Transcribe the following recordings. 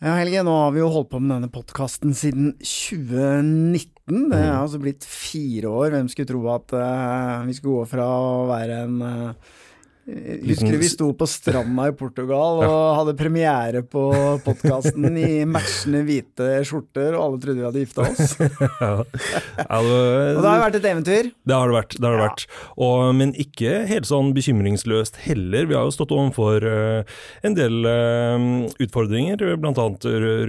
Ja, Helge, nå har vi jo holdt på med denne podkasten siden 2019. Det er Mm. altså blitt fire år. Hvem skulle tro at uh, vi skulle gå fra å være en uh, Husker vi sto på stranda i Portugal og hadde premiere på podkasten i matchende hvite skjorter, og alle trodde vi hadde gifta oss? Og det har jo vært et eventyr. Det har det vært. det har det vært. Og, men ikke helt sånn bekymringsløst heller. Vi har jo stått overfor eh, en del eh, utfordringer, bl.a.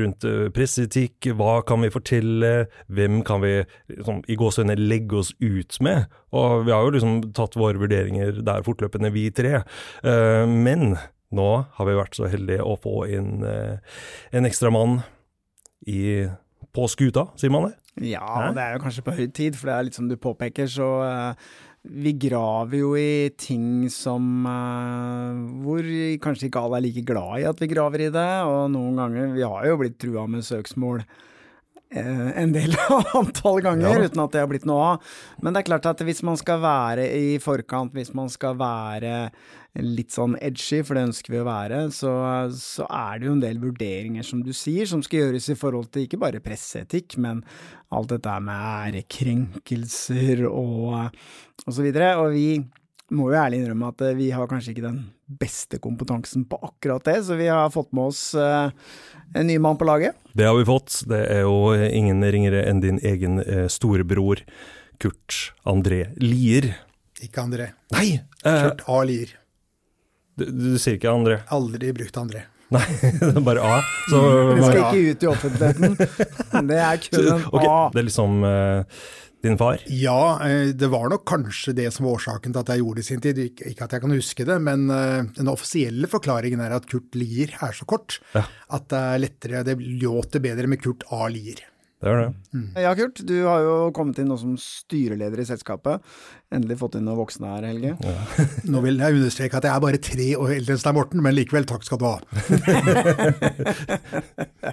rundt presseetikk. Hva kan vi fortelle? Hvem kan vi liksom, i gåsehudene legge oss ut med? Og vi har jo liksom tatt våre vurderinger der fortløpende, vi tre. Eh, men nå har vi vært så heldige å få inn eh, en ekstra mann i, på skuta, sier man det? Ja, Hæ? det er jo kanskje på høy tid, for det er litt som du påpeker, så eh, vi graver jo i ting som uh, Hvor kanskje ikke alle er like glad i at vi graver i det, og noen ganger Vi har jo blitt trua med søksmål en del antall ganger Ja. uten at det har blitt noe av. Men det er klart at hvis man skal være i forkant, hvis man skal være litt sånn edgy, for det ønsker vi å være, så, så er det jo en del vurderinger, som du sier, som skal gjøres i forhold til ikke bare presseetikk, men alt dette med ærekrenkelser og, og så videre. Og vi må jo ærlig innrømme at eh, vi har kanskje ikke den beste kompetansen på akkurat det, så vi har fått med oss eh, en ny mann på laget. Det har vi fått. Det er jo ingen ringere enn din egen eh, storebror, Kurt André Lier. Ikke André. Nei! Eh, Kurt A. Lier. du, du sier ikke André? Aldri brukt André. Nei, det er bare A. Så, Det skal Ja. ikke ut i offentligheten. Det er kun en Ok, A. det er liksom eh, din far? Ja, eh, det var nok kanskje det som var årsaken til at jeg gjorde det i sin tid. Ikke at jeg kan huske det, men eh, den offisielle forklaringen er at Kurt Lier er så kort Ja. at det er lettere, det låter bedre med Kurt A. Lier. Det er det. Ja, Kurt, du har jo kommet inn nå som styreleder i selskapet. Endelig fått inn noen voksne her, Helge. Nå vil jeg understreke at jeg er bare tre år eldre enn Stein Morten, men likevel takk skal du ha.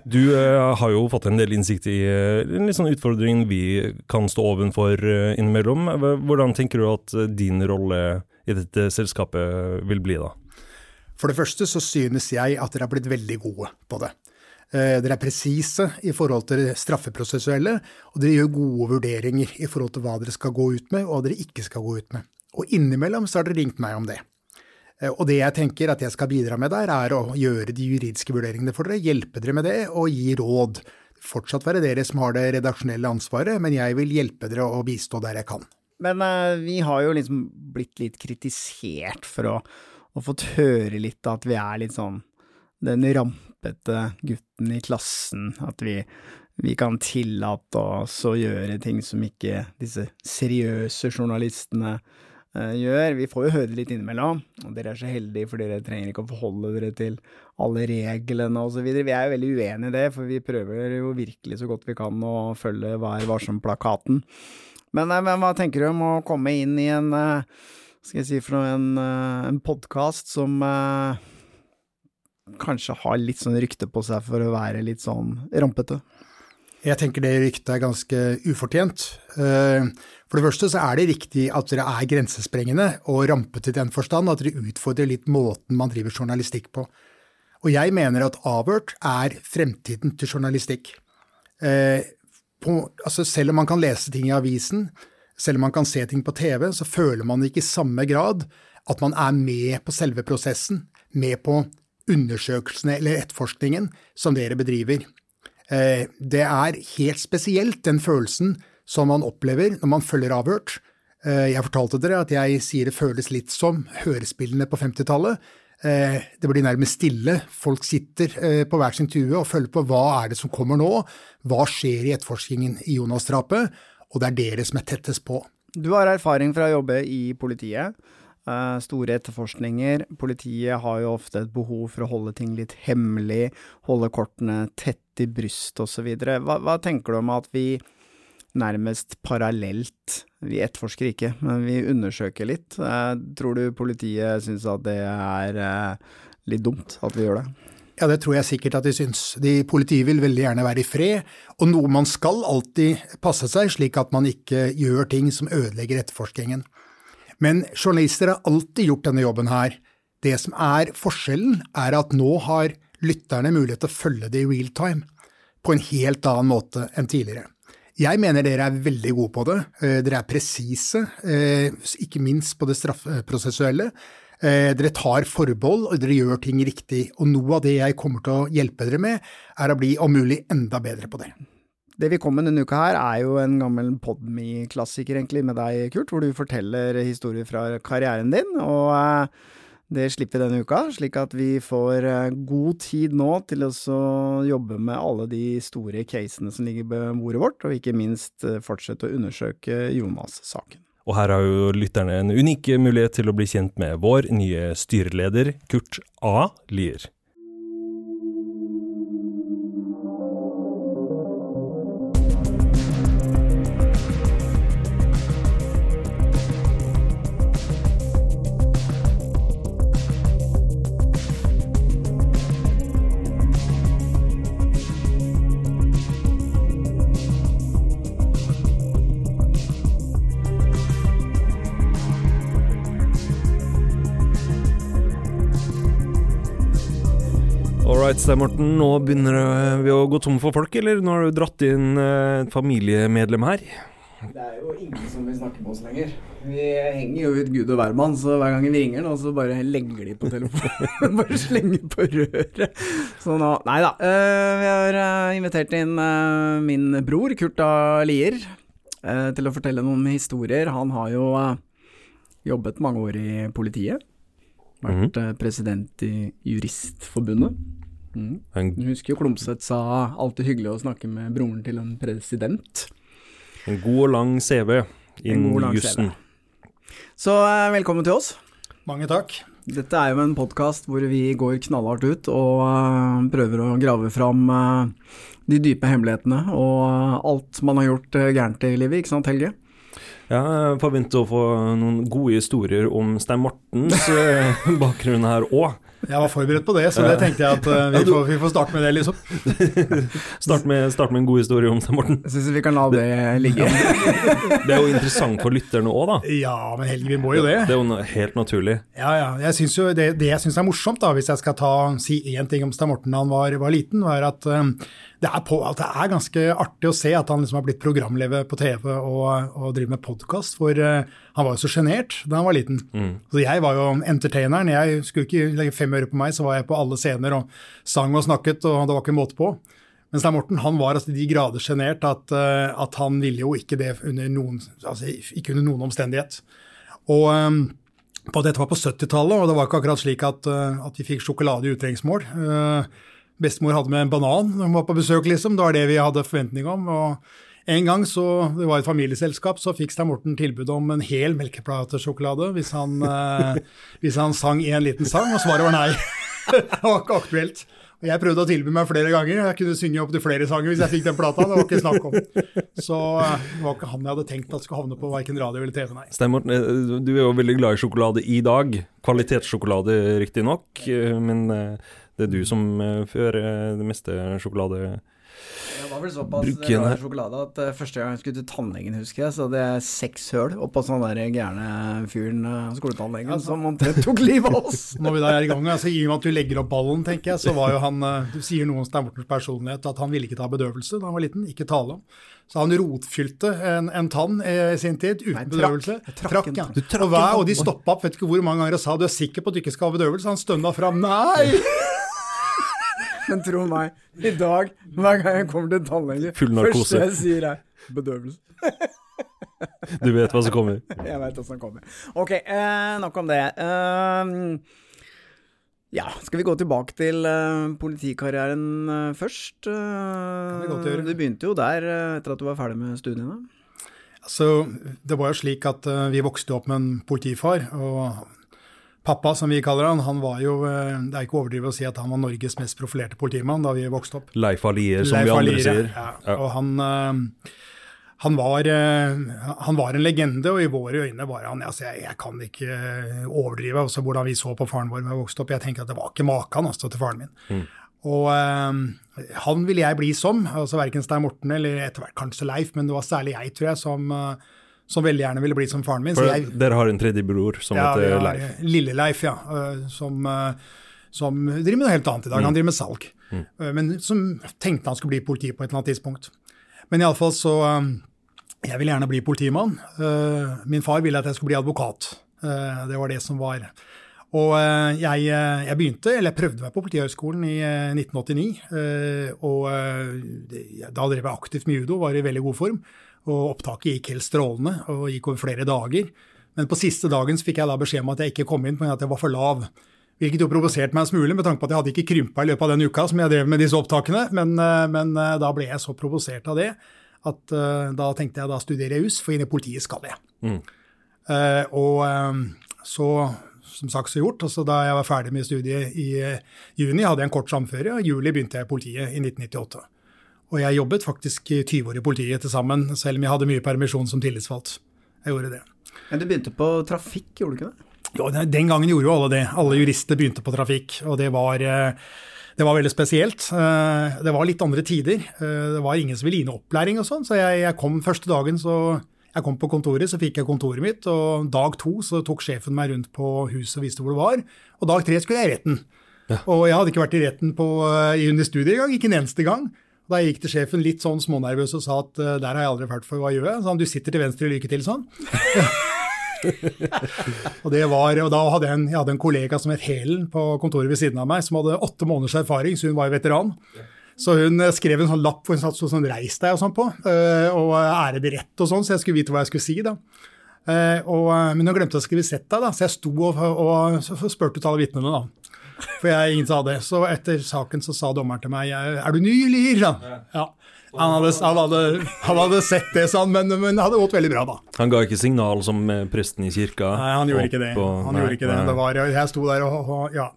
Du uh, har jo fått en del innsikt i uh, en litt sånn utfordring vi kan stå ovenfor uh, innimellom. Hvordan tenker du at din rolle i dette selskapet vil bli da? For det første så synes jeg at dere har blitt veldig gode på det. Eh, Dere er presise i forhold til det straffeprosessuelle, og dere gjør gode vurderinger i forhold til hva dere skal gå ut med, og hva dere ikke skal gå ut med. Og innimellom så har dere ringt meg om det. Eh, Og det jeg tenker at jeg skal bidra med der, er å gjøre de juridiske vurderingene for dere, hjelpe dere med det og gi råd. Fortsatt være dere som har det redaksjonelle ansvaret, men jeg vil hjelpe dere å bistå der jeg kan. Men uh, vi har jo liksom blitt litt kritisert for å, å fått høre litt at vi er litt sånn den rampete gutten i klassen. At vi, vi kan tillate oss å gjøre ting som ikke disse seriøse journalistene uh, gjør. Vi får jo høre det litt innimellom, og dere er så heldige for dere trenger ikke å forholde dere til alle reglene osv. Vi er jo veldig uenig i det, for vi prøver jo virkelig så godt vi kan å følge Vær varsom-plakaten. Men, eh, men hva tenker du om å komme inn i en eh, skal jeg si for noe, en, eh, en podkast som eh, kanskje har litt sånn rykte på seg for å være litt sånn rampete? Jeg tenker det ryktet er ganske ufortjent. Eh, For det første så er det riktig at dere er grensesprengende og rampete i den forstand at dere utfordrer litt måten man driver journalistikk på. Og jeg mener at avhørt er fremtiden til journalistikk. Eh, På, altså selv om man kan lese ting i avisen, selv om man kan se ting på TV, så føler man ikke i samme grad at man er med på selve prosessen, med på undersøkelsene eller etterforskningen som dere bedriver. Eh, Det er helt spesielt den følelsen som man opplever når man følger avhørt. Eh, Jeg fortalte dere at jeg sier det føles litt som hørespillene på 50-tallet. Eh, Det blir nærmest stille. Folk sitter på hver sin tue og følger på hva er det som kommer nå, hva skjer i etterforskningen i Jonas-drapet, og det er dere som er tettest på. Du har erfaring fra å jobbe i politiet. Eh, store etterforskninger. Politiet har jo ofte et behov for å holde ting litt hemmelig, holde kortene tett i brystet osv. Hva, hva tenker du om at vi nærmest parallelt, vi etterforsker ikke, men vi undersøker litt? Eh, tror du politiet syns at det er eh, litt dumt at vi gjør det? Ja, det tror jeg sikkert at de syns. De Politiet vil veldig gjerne være i fred, og noe man skal alltid passe seg slik at man ikke gjør ting som ødelegger etterforskningen. Men journalister har alltid gjort denne jobben her. Det som er forskjellen, er at nå har lytterne mulighet til å følge det i real time på en helt annen måte enn tidligere. Jeg mener dere er veldig gode på det. Eh, dere er presise, eh, ikke minst på det straffeprosessuelle. Eh, dere tar forbehold, og dere gjør ting riktig. Og noe av det jeg kommer til å hjelpe dere med, er å bli om mulig enda bedre på det. Det vi kom med denne uka her, er jo en gammel Podme-klassiker egentlig med deg, Kurt, hvor du forteller historier fra karrieren din. og det slipper vi denne uka, slik at vi får eh, god tid nå til å jobbe med alle de store casene som ligger på bordet vårt, og ikke minst eh, fortsette å undersøke Jonas-saken. Og her har jo lytterne en unik mulighet til å bli kjent med vår nye styreleder, Kurt A. Lier. Right, Stein Morten. Nå begynner vi å gå tom for folk, eller? Nå har du dratt inn eh, et familiemedlem her. Det er jo ingen som vil snakke med oss lenger. Vi henger jo ut gud og hvermann, så hver gang vi ringer nå, så bare legger de på telefonen. bare slenger på røret. Så nå Nei da. Uh, vi har invitert inn min bror, Kurt A. Lier, til å fortelle noen historier. Han har jo jobbet mange år i politiet. Vært mm. president i Juristforbundet. Mm. Du husker jo Klomsæt sa alltid hyggelig å snakke med broren til en president. En god og lang CV innen jussen. Så eh, velkommen til oss. Mange takk. Dette er jo en podkast hvor vi går knallhardt ut og uh, prøver å grave fram uh, de dype hemmelighetene og alt man har gjort uh, gærent i livet, ikke sant Helge? Ja, jeg forventer å få noen gode historier om Stein Mortens bakgrunn her òg. Jeg var forberedt på det, så det tenkte jeg at uh, vi, får, vi, får, starte med det, liksom. start, med, start med en god historie om det, Morten. Jeg syns vi kan la det ligge. det er jo interessant for lytterne òg, da. Ja, men Helge, vi må jo det. Det er jo helt naturlig. Ja, ja. Jeg synes jo, det, det jeg syns er morsomt, da, hvis jeg skal ta, si én ting om Stein Morten da han var, var liten, var at um, det er, på, det er, ganske artig å se at han liksom har blitt programleder på TV og, og driver med podkast. For uh, han var jo så sjenert da han var liten. Mm. Så jeg var jo entertaineren. Jeg skulle ikke legge fem øre på meg, så var jeg på alle scener og sang og snakket, og det var ikke måte på. Mens Stein Morten han var altså de grader sjenert at, uh, at, han ville jo ikke det under noen, altså ikke under noen omstendighet. Og um, på, Dette var på 70-tallet, og det var ikke akkurat slik at, uh, at vi fikk sjokolade i utrengsmål. Uh, bestemor hadde med en banan når hun var på besøk, liksom. Det var det vi hadde forventning om. og en gang så, det var et familieselskap, så fikk Stein Morten tilbud om en hel melkeplatesjokolade hvis, han, eh, hvis han sang én liten sang, og svaret var nei. det var ikke aktuelt. Og Jeg prøvde å tilby meg flere ganger, jeg kunne synge opp til flere sanger hvis jeg fikk den plata. Det var ikke snakk om. Så eh, det var ikke han jeg hadde tenkt at skulle havne på verken radio eller TV, nei. Stein Morten, eh, du er jo veldig glad i sjokolade i dag. Kvalitetssjokolade riktignok, eh, men det er du som eh, fører eh, det meste sjokolade... Det var vel såpass rar sjokolade at uh, første gang jeg skulle til tannlegen, husker jeg, så hadde jeg seks høl oppå sånn der gærne fyren, skoletannlegen, altså. som omtrent tok livet av oss. Når vi da er i gang, altså, I og med at du legger opp ballen, tenker jeg, så var jo han Du sier noe om Stein Mortens personlighet, at han ville ikke ta bedøvelse da han var liten, ikke tale om. Så han rotfylte en, en tann i sin tid uten Nei, bedøvelse. Trakk, ja. Og, og de stoppa opp, vet ikke hvor mange ganger og sa du er sikker på at du ikke skal ha bedøvelse. Han stønna fram nei! Men tro meg, i dag, hver gang jeg kommer til tannlege, første jeg sier er bedøvelse. du vet hva som kommer? Jeg vet hva som kommer. Ok, eh, nok om det. Uh, ja, skal vi gå tilbake til uh, politikarrieren uh, først? kan vi godt gjøre. Du begynte jo der etter at du var ferdig med studiene? Altså, det var jo slik at vi vokste opp med en politifar. og Pappa, som vi kaller han, han var jo eh, Det er ikke overdrivet å si at han var Norges mest profilerte politimann da vi vokste opp. Leif Alier, som Leif vi andre sier. Ja. ja. Og han, eh, han, var, eh, han, var, en legende, og i våre øyne var han altså jeg, jeg kan ikke overdrive altså hvordan vi så på faren vår da vi vokste opp. Jeg tenker at det var ikke maken altså, til faren min. Mm. Og uh, han ville jeg bli som. altså Verken Stein Morten eller etter hvert kanskje Leif, men det var særlig jeg, tror jeg, som uh, som veldig gjerne ville blitt som faren min. For jeg, Dere har en tredje bror som ja, heter Leif? Lille-Leif, ja. Som, som driver med noe helt annet i dag. Han driver med salg. Mm. Men som tenkte han skulle bli politi på et eller annet tidspunkt. Men iallfall så Jeg ville gjerne bli politimann. Min far ville at jeg skulle bli advokat. Det var det som var. Og jeg, jeg begynte, eller jeg prøvde meg på Politihøgskolen i eh, 1989. eh, Og da drev jeg aktivt med judo, var i veldig god form. Og opptaket gikk helt strålende og gikk over flere dager. Men på siste dagen fikk jeg da beskjed om at jeg ikke kom inn pga. at jeg var for lav. Hvilket jo provoserte meg en smule, med tanke på at jeg hadde ikke krympa i løpet av den uka som jeg drev med disse opptakene. Men, eh, men eh, da ble jeg så provosert av det at eh, da tenkte jeg da studerer jeg jus, for inn i politiet skal jeg. Eh, og eh, så, som sagt så gjort, altså da jeg var ferdig med studiet i juni, hadde jeg en kort samføre, og i juli begynte jeg i politiet i 1998. Og jeg jobbet faktisk i 20 år i politiet til sammen, selv om jeg hadde mye permisjon som tillitsvalgt. Jeg gjorde det. Men du begynte på trafikk, gjorde du ikke det? Jo, den- gangen gjorde jo alle det. Alle jurister begynte på trafikk, og det var, eh, det var veldig spesielt. Eh, Det var litt andre tider. Eh, Det var ingen som ville gi noe opplæring og sånn, så jeg, jeg kom første dagen, så jeg kom på kontoret, så fikk jeg kontoret mitt, og dag to så tok sjefen meg rundt på huset og viste hvor det var, og dag tre skulle jeg i retten. Og jeg hadde ikke vært i retten på, under studiet engang, ikke en eneste gang. Da gikk til sjefen litt sånn smånervøs og sa at eh, der har jeg aldri vært for, hva gjør jeg? Så han, du sitter til venstre, lykke til, sånn. Og, var, og da hadde jeg, en, jeg hadde en kollega som het Helen på kontoret ved siden av meg, som hadde åtte måneders erfaring, så hun var jo veteran. Så hun eh, skrev en sånn lapp hvor hun satt sånn 'reis deg' og sånn på, eh, og 'ære det rett' og sånn, så jeg skulle vite hva jeg skulle si, da. Og, men hun glemte å skrive 'sett deg', da, så jeg sto og, og, spurte ut alle vitnene, da. For jeg ingen sa det. Så etter saken så sa dommeren til meg 'er du ny, eller?' Ja. Han hadde, han, hadde, han hadde sett det, sa han, men, men det hadde gått veldig bra, da. Han ga ikke signal som eh, presten i kirka? Nei, han gjorde opp ikke det. og- Han nei, gjorde ikke det. det var, jeg sto der og, og ja.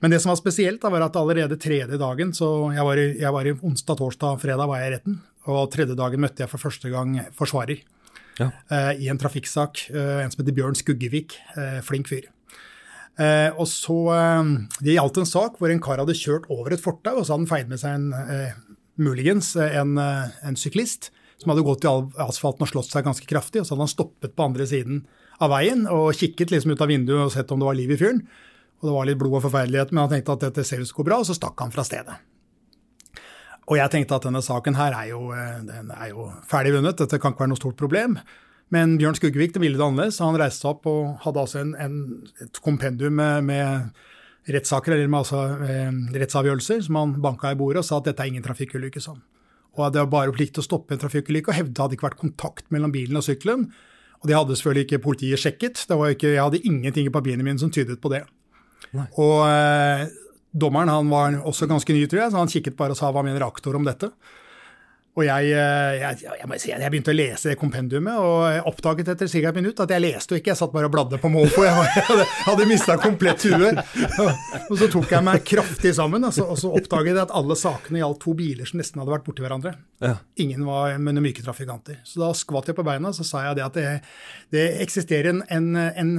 Men det som var spesielt, da, var at allerede tredje dagen så Jeg var, i- jeg var i onsdag, torsdag, fredag var jeg i retten. Og tredje dagen møtte jeg for første gang forsvarer Ja. uh, i en trafikksak. Uh, en som heter Bjørn Skuggevik. Uh, flink fyr. Eh, og så eh, Det gjaldt en sak hvor en kar hadde kjørt over et fortau, og så hadde han feid med seg en eh, muligens en, eh, en syklist som hadde gått i asfalten og slått seg ganske kraftig, og så hadde han stoppet på andre siden av veien og kikket liksom ut av vinduet og sett om det var liv i fyren. Og det var litt blod og forferdelighet, men han tenkte at dette ser ut til å gå bra, og så stakk han fra stedet. Og jeg tenkte at denne saken her er jo, eh, er jo ferdig vunnet, dette kan ikke være noe stort problem. Men Bjørn Skuggevik det ville det annerledes. Han reiste seg opp og hadde altså en, en, et kompendium med, med rettssaker, eller med altså, eh, rettsavgjørelser, som han banka i bordet og sa at dette er ingen trafikkulykke. Sånn. Og det var bare plikt til å stoppe en trafikkulykke, og hevde det hadde ikke vært kontakt mellom bilen og sykkelen. Og det hadde selvfølgelig ikke politiet sjekket. Det var ikke, jeg hadde ingenting i papirene mine som tydet på det. Og eh, dommeren han var også ganske ny, tror jeg, så han kikket bare og sa hva mener aktor om dette. Og jeg, eh, jeg, jeg, jeg begynte å lese kompendiumet, og jeg oppdaget etter ca. et minutt at jeg leste jo ikke, jeg satt bare og bladde på mål, for jeg, jeg hadde, hadde mista komplett huet. Og så tok jeg meg kraftig sammen, og så, og så oppdaget jeg at alle sakene gjaldt to biler som nesten hadde vært borti hverandre. Ja. Ingen var med myke trafikanter. Så da skvatt jeg på beina så sa jeg det at det, det eksisterer en, en, en,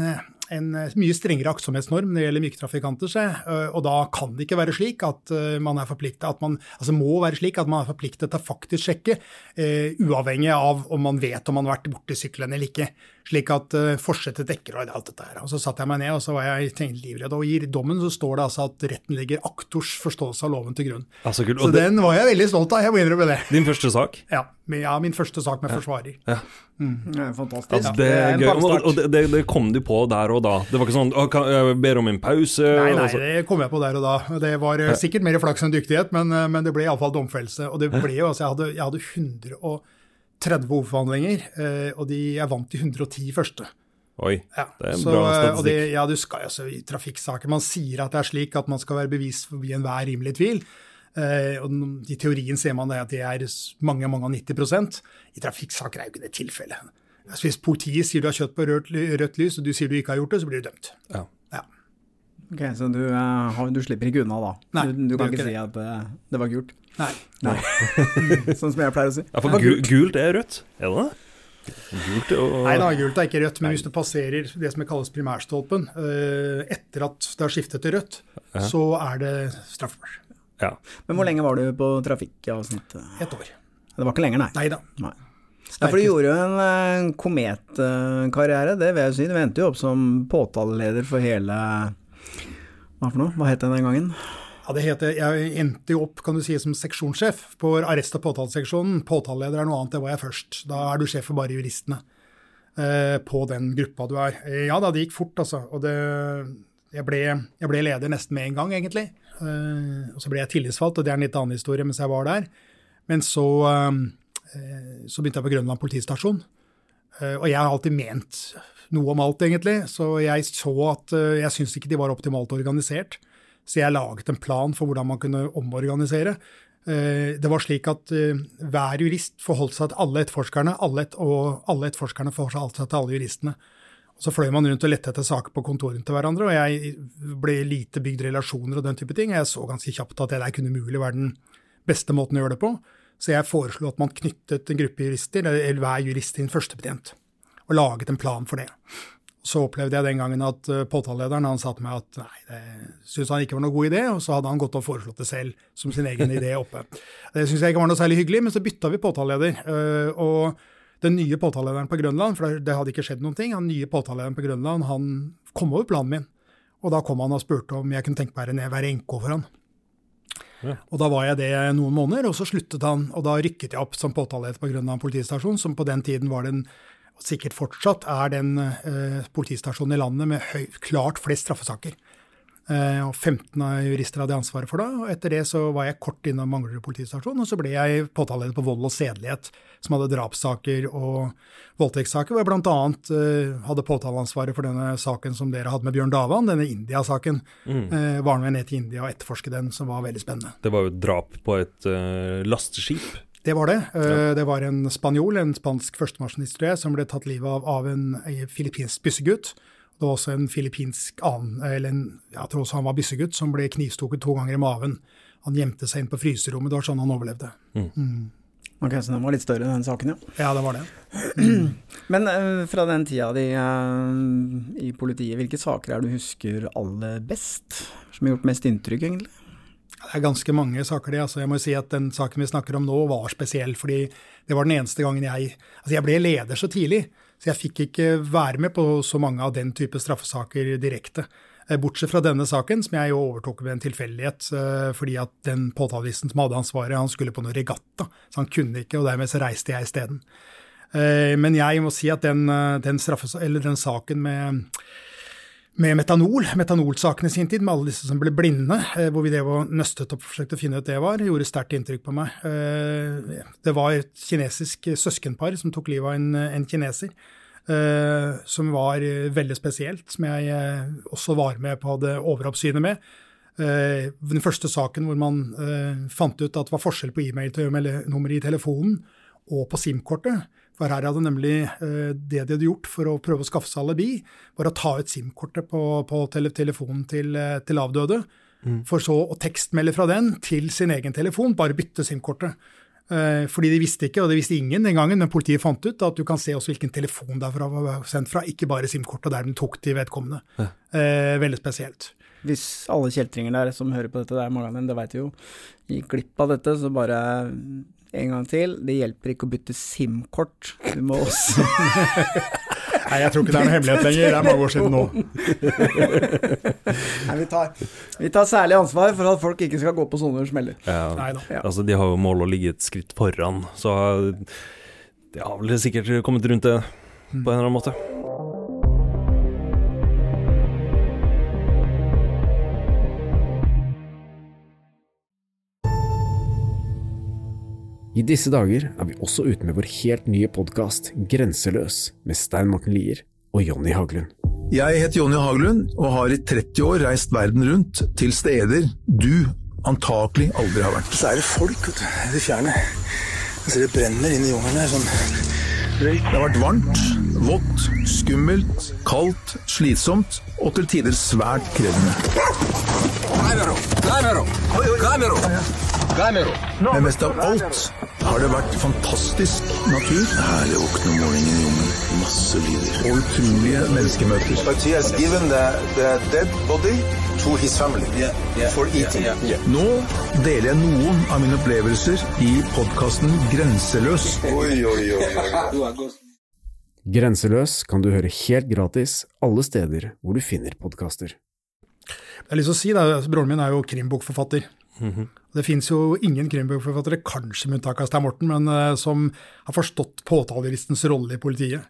en mye strengere aktsomhetsnorm når det gjelder myke trafikanter. Øh, og da kan det ikke være slik at øh, man er forpliktet, at man, altså må være slik at man er forpliktet til å faktisk sjekke, uavhengig av om man vet om man har vært borti sykkelen eller ikke. Slik at uh, forsettet dekker og alt dette her. Og så satte jeg meg ned og så var jeg tenkt livredd. Og i dommen så står det altså at retten legger aktors forståelse av loven til grunn. Altså, kult. Så Og det, den var jeg veldig stolt av, jeg må innrømme det. din første sak? Ja, min, ja, min første sak med forsvarer. Det er fantastisk. Ja, det er gøy. Og, det, det, kom du på der og da? Det var ikke sånn kan, Jeg ber om en pause? Nei, nei, altså. det kom jeg på der og da. Det var eh, sikkert mer flaks enn dyktighet, men, eh, men det ble iallfall domfellelse. Og det ble jo, altså jeg hadde, jeg hadde 130 hovedforhandlinger, eh, og de, er vant til 110 første. Oi, Ja, det er en så, bra eh, statistikk. det, ja, du skal altså i trafikksaker Man sier at det er slik at man skal være bevist forbi enhver rimelig tvil. Eh, og I teorien ser man det at det er mange mange av 90% I trafikksaker er jo ikke det tilfellet. Altså, hvis politiet sier du har kjøtt på rødt, rødt lys, og du sier du ikke har gjort det, så blir du dømt. Ja. Ok, Så du, eh, du slipper ikke unna da? Nei, du, du kan ikke ikke si at eh, det var gult? Nei. Nei. sånn som jeg pleier å si. Ja, for gult, gult er rødt, er det det? Gult og Nei da, gult er ikke rødt, men hvis du passerer det som kalles primærstolpen eh, etter at det har skiftet til rødt, Ja. så er det straffbart. Ja. Men hvor lenge var du på trafikkavsnittet? Ett år. Det var ikke lenger, nei. Nei da. Ja, for du gjorde jo en kometkarriere, det vil jeg si. Du endte jo opp som påtaleleder for hele Hva for noe? Hva het den den gangen? Ja, det heter, Jeg endte jo opp kan du si, som seksjonssjef på arrest- og påtaleseksjonen. Påtaleleder er noe annet, det var jeg først. Da er du sjef for bare juristene eh, på den gruppa du er. Ja da, det gikk fort, altså. Og det, jeg, ble, jeg, ble, leder nesten med en gang, egentlig. Eh, og så ble jeg tillitsvalgt, og det er en litt annen historie mens jeg var der. Men så, eh, så begynte jeg på Grønland politistasjon. Eh, og jeg har alltid ment noe om alt, egentlig. Så jeg så at eh, jeg syntes ikke de var optimalt organisert. Så jeg laget en plan for hvordan man kunne omorganisere. Eh, det var slik at eh, hver jurist forholdt seg til alle etterforskerne, alle et, og alle etterforskerne forholdt seg til alle juristene. Og Så fløy man rundt og lette etter saker på kontorene til hverandre, og jeg ble lite bygd relasjoner og den type ting. Jeg så ganske kjapt at det der kunne mulig være den beste måten å gjøre det på. Så jeg foreslo at man knyttet en gruppe jurister, eller hver jurist til en førstebetjent, og laget en plan for det. Så opplevde jeg den gangen at uh, påtalelederen han sa til meg at nei, det syntes han ikke var noe god idé, og så hadde han gått og foreslått det selv som sin egen idé oppe. Det syntes jeg ikke var noe særlig hyggelig, men så bytta vi påtaleleder. Uh, og den nye påtalelederen på Grønland, for det hadde ikke skjedd noen ting, den nye påtalelederen på Grønland han kom over planen min. Og da kom han og spurte om jeg kunne tenke meg å være enke for han. Ja. Og Da var jeg det noen måneder, og så sluttet han. og Da rykket jeg opp som påtaleleder på Grønland politistasjon, som på den tiden var den og sikkert fortsatt er den eh, politistasjonen i landet med høy, klart flest straffesaker. Eh, og 15 av jurister hadde ansvaret for det. og Etter det så var jeg kort innom Manglerud politistasjon, og så ble jeg påtaleleder på vold og sedelighet, som hadde drapssaker og voldtektssaker. Hvor jeg bl.a. Eh, hadde påtaleansvaret for denne saken som dere hadde med Bjørn Davan, denne India-saken. Mm. Eh, var med ned til India og etterforske den, som var veldig spennende. Det var jo drap på et uh, lasteskip? Det var det. Eh, ja. Det var en spanjol, en spansk førstemaskinist, som ble tatt livet av av en filippinsk byssegutt. Det var også en filippinsk annen, eller en, jeg tror også han var byssegutt, som ble knivstukket to ganger i maven. Han gjemte seg inn på fryserommet. Det var sånn han overlevde. Mm. Mm. Ok, Så den var litt større, den saken, ja? Ja, det var det. Men uh, fra den tida di uh, i politiet, hvilke saker er du husker aller best? Som har gjort mest inntrykk, egentlig? Det er ganske mange saker, det. Altså, jeg må si at Den saken vi snakker om nå, var spesiell. fordi det var den eneste gangen jeg Altså, jeg ble leder så tidlig, så jeg fikk ikke være med på så mange av den type straffesaker direkte. Eh, bortsett fra denne saken, som jeg jo overtok ved en tilfeldighet, eh, fordi at den påtalelisten som hadde ansvaret, han skulle på noe regatta, så han kunne ikke, og dermed så reiste jeg isteden. Eh, men jeg må si at den, den, den saken med med metanol, metanolsaken i sin tid, med alle disse som ble blinde, eh, hvor vi det var nøstet opp og forsøkte å finne ut det var, gjorde sterkt inntrykk på meg. Eh, det var et kinesisk søskenpar som tok livet av en, en kineser. Uh, som var veldig spesielt, som jeg også var med på hadde overoppsynet med. Den første saken hvor man fant ut at det var forskjell på e-mail-nummeret i telefonen og på SIM-kortet. For her hadde nemlig eh, det de hadde gjort for å prøve å skaffe seg alibi, var å ta ut SIM-kortet på, på telefonen til, eh, til avdøde, mm. for så å tekstmelde fra den til sin egen telefon, bare bytte SIM-kortet. Eh, fordi de visste ikke, og det visste ingen den gangen, men politiet fant ut at du kan se også hvilken telefon det var sendt fra, ikke bare SIM-kortet der den tok til vedkommende. Ja. veldig spesielt. Hvis alle kjeltringer der som hører på dette, det er mange av dem, det veit jo, gikk glipp av dette, så bare en gang til. Det hjelper ikke å bytte SIM-kort. Du må også Nei, jeg tror ikke det er noe hemmelighet lenger. Det er mange år siden nå. Nei, vi, tar, vi, tar, særlig ansvar for at folk ikke skal gå på sånne smeller. Ja, ja. Altså, de har jo mål å ligge et skritt foran, så de har vel sikkert kommet rundt det på en eller annen måte. I disse dager er vi også ute med vår helt nye podkast Grenseløs med Stein Morten Lier og Jonny Haglund. Jeg heter Jonny Haglund og har i 30 år reist verden rundt til steder du antakelig aldri har vært. Så er det folk vet du, i det fjerne. Jeg ser det brenner inn i jungelen her. sånn. Det har vært varmt, vått, skummelt, kaldt, slitsomt og til tider svært krevende. Men mest av alt har det vært fantastisk natur. Herlig å våkne om morgenen i jungelen. Masse lyder. Og utrolige menneskemøter. Nå deler jeg noen av mine opplevelser i podkasten Grenseløs. Grenseløs kan du høre helt gratis alle steder hvor du finner podkaster. Jeg har lyst til å si, altså, Broren min er jo krimbokforfatter. Det finnes jo ingen krimbokforfattere, kanskje med unntak av Stein Morten, men uh, som har forstått påtalejuristens rolle i politiet.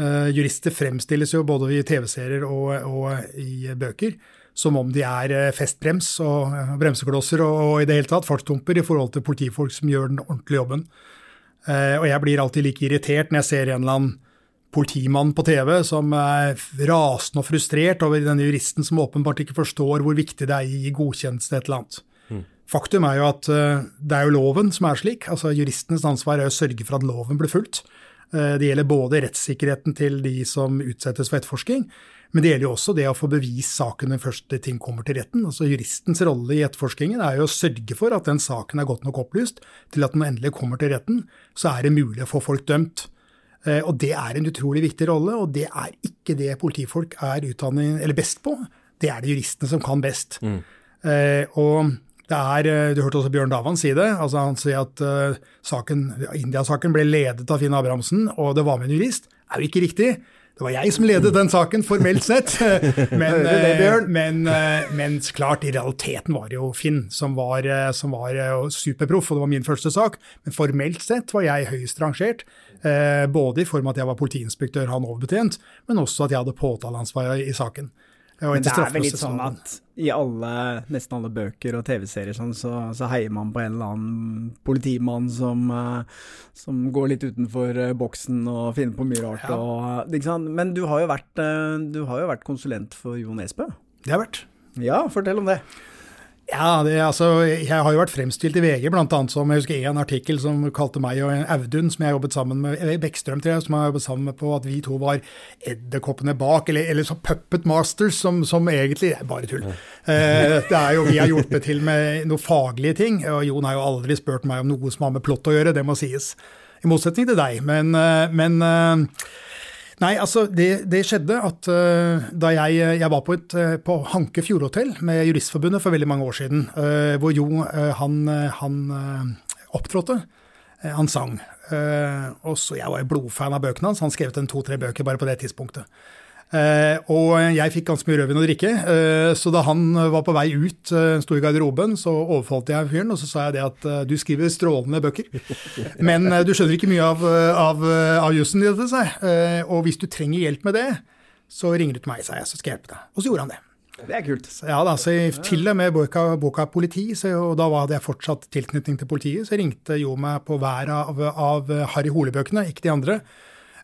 Uh, jurister fremstilles jo både i TV-serier og, og, i bøker som om de er uh, festbrems og bremseklosser og, og, i det hele tatt fartstumper i forhold til politifolk som gjør den ordentlige jobben. og jeg blir alltid like irritert når jeg ser en eller annen politimann på TV som er rasende og frustrert over denne juristen som åpenbart ikke forstår hvor viktig det er å gi godkjennelse til et eller annet. Faktum er jo at uh, det er jo loven som er slik. altså Juristenes ansvar er å sørge for at loven blir fulgt. Uh, det gjelder både rettssikkerheten til de som utsettes for etterforsking, men det gjelder jo også det å få bevist saken når første ting kommer til retten. Altså Juristens rolle i etterforskningen er jo å sørge for at den saken er godt nok opplyst til at den endelig kommer til retten. Så er det mulig å få folk dømt. Eh, og det er en utrolig viktig rolle, og det er ikke det politifolk er utdannet, best på. Det er det juristene som kan best. Mm. Eh, og det er, eh, Du hørte også Bjørn Davan si det. altså Han sier at uh, saken, India-saken ble ledet av Finn Abrahamsen, og det var med en jurist. Det er jo ikke riktig. Det var jeg som ledet den saken, formelt sett. Men, det, men, men klart, i realiteten var det jo Finn som var, som var superproff, og det var min første sak. Men formelt sett var jeg høyest rangert. Eh, både i form av at jeg var politiinspektør, han overbetjent, men også at jeg hadde påtaleansvar i saken. Men det er vel litt sånn at i alle, nesten alle bøker og TV-serier sånn, så, så, heier man på en eller annen politimann som, uh, som går litt utenfor uh, boksen og finner på mye rart. Ja. Og, Men du har, vært, du har, jo vært, konsulent for Jo Nesbø? Det har jeg vært. Ja, fortell om det. Ja, det, altså, Jeg har jo vært fremstilt i VG bl.a. som jeg husker en artikkel som kalte meg og Audun, som jeg jobbet sammen med, Bekkstrøm, tror jeg, som jeg jobbet sammen med på at vi to var edderkoppene bak, eller, eller så Puppet Masters, som, som egentlig er bare tull. Eh, det er jo, Vi har hjulpet til med noen faglige ting, og Jon har jo aldri spurt meg om noe som har med plott å gjøre, det må sies. I motsetning til deg. Men, eh, men eh, Nei, altså det, det skjedde at uh, da jeg, jeg, var på, et, uh, på Hanke Fjordhotell med Juristforbundet for veldig mange år siden, uh, hvor Jo han, han opptrådte. han sang. og så Jeg var jo blodfan av bøkene hans. Han skrev en to-tre bøker bare på det tidspunktet. Uh, og jeg fikk ganske mye rødvin å drikke, uh, så da han var på vei ut, uh, sto i garderoben, så overfalt jeg fyren, og så sa jeg det at du skriver strålende bøker, men du skjønner ikke mye av, av, av jussen i dette, sa jeg. og hvis du trenger hjelp med det, så ringer du til meg, sa jeg, så skal jeg hjelpe deg. Og så gjorde han det. Det er kult. Ja, da, så Til og med boka, boka politi, så, og da hadde jeg fortsatt tilknytning til politiet, så ringte Jo meg på hver av, av Harry Hole-bøkene, ikke de andre.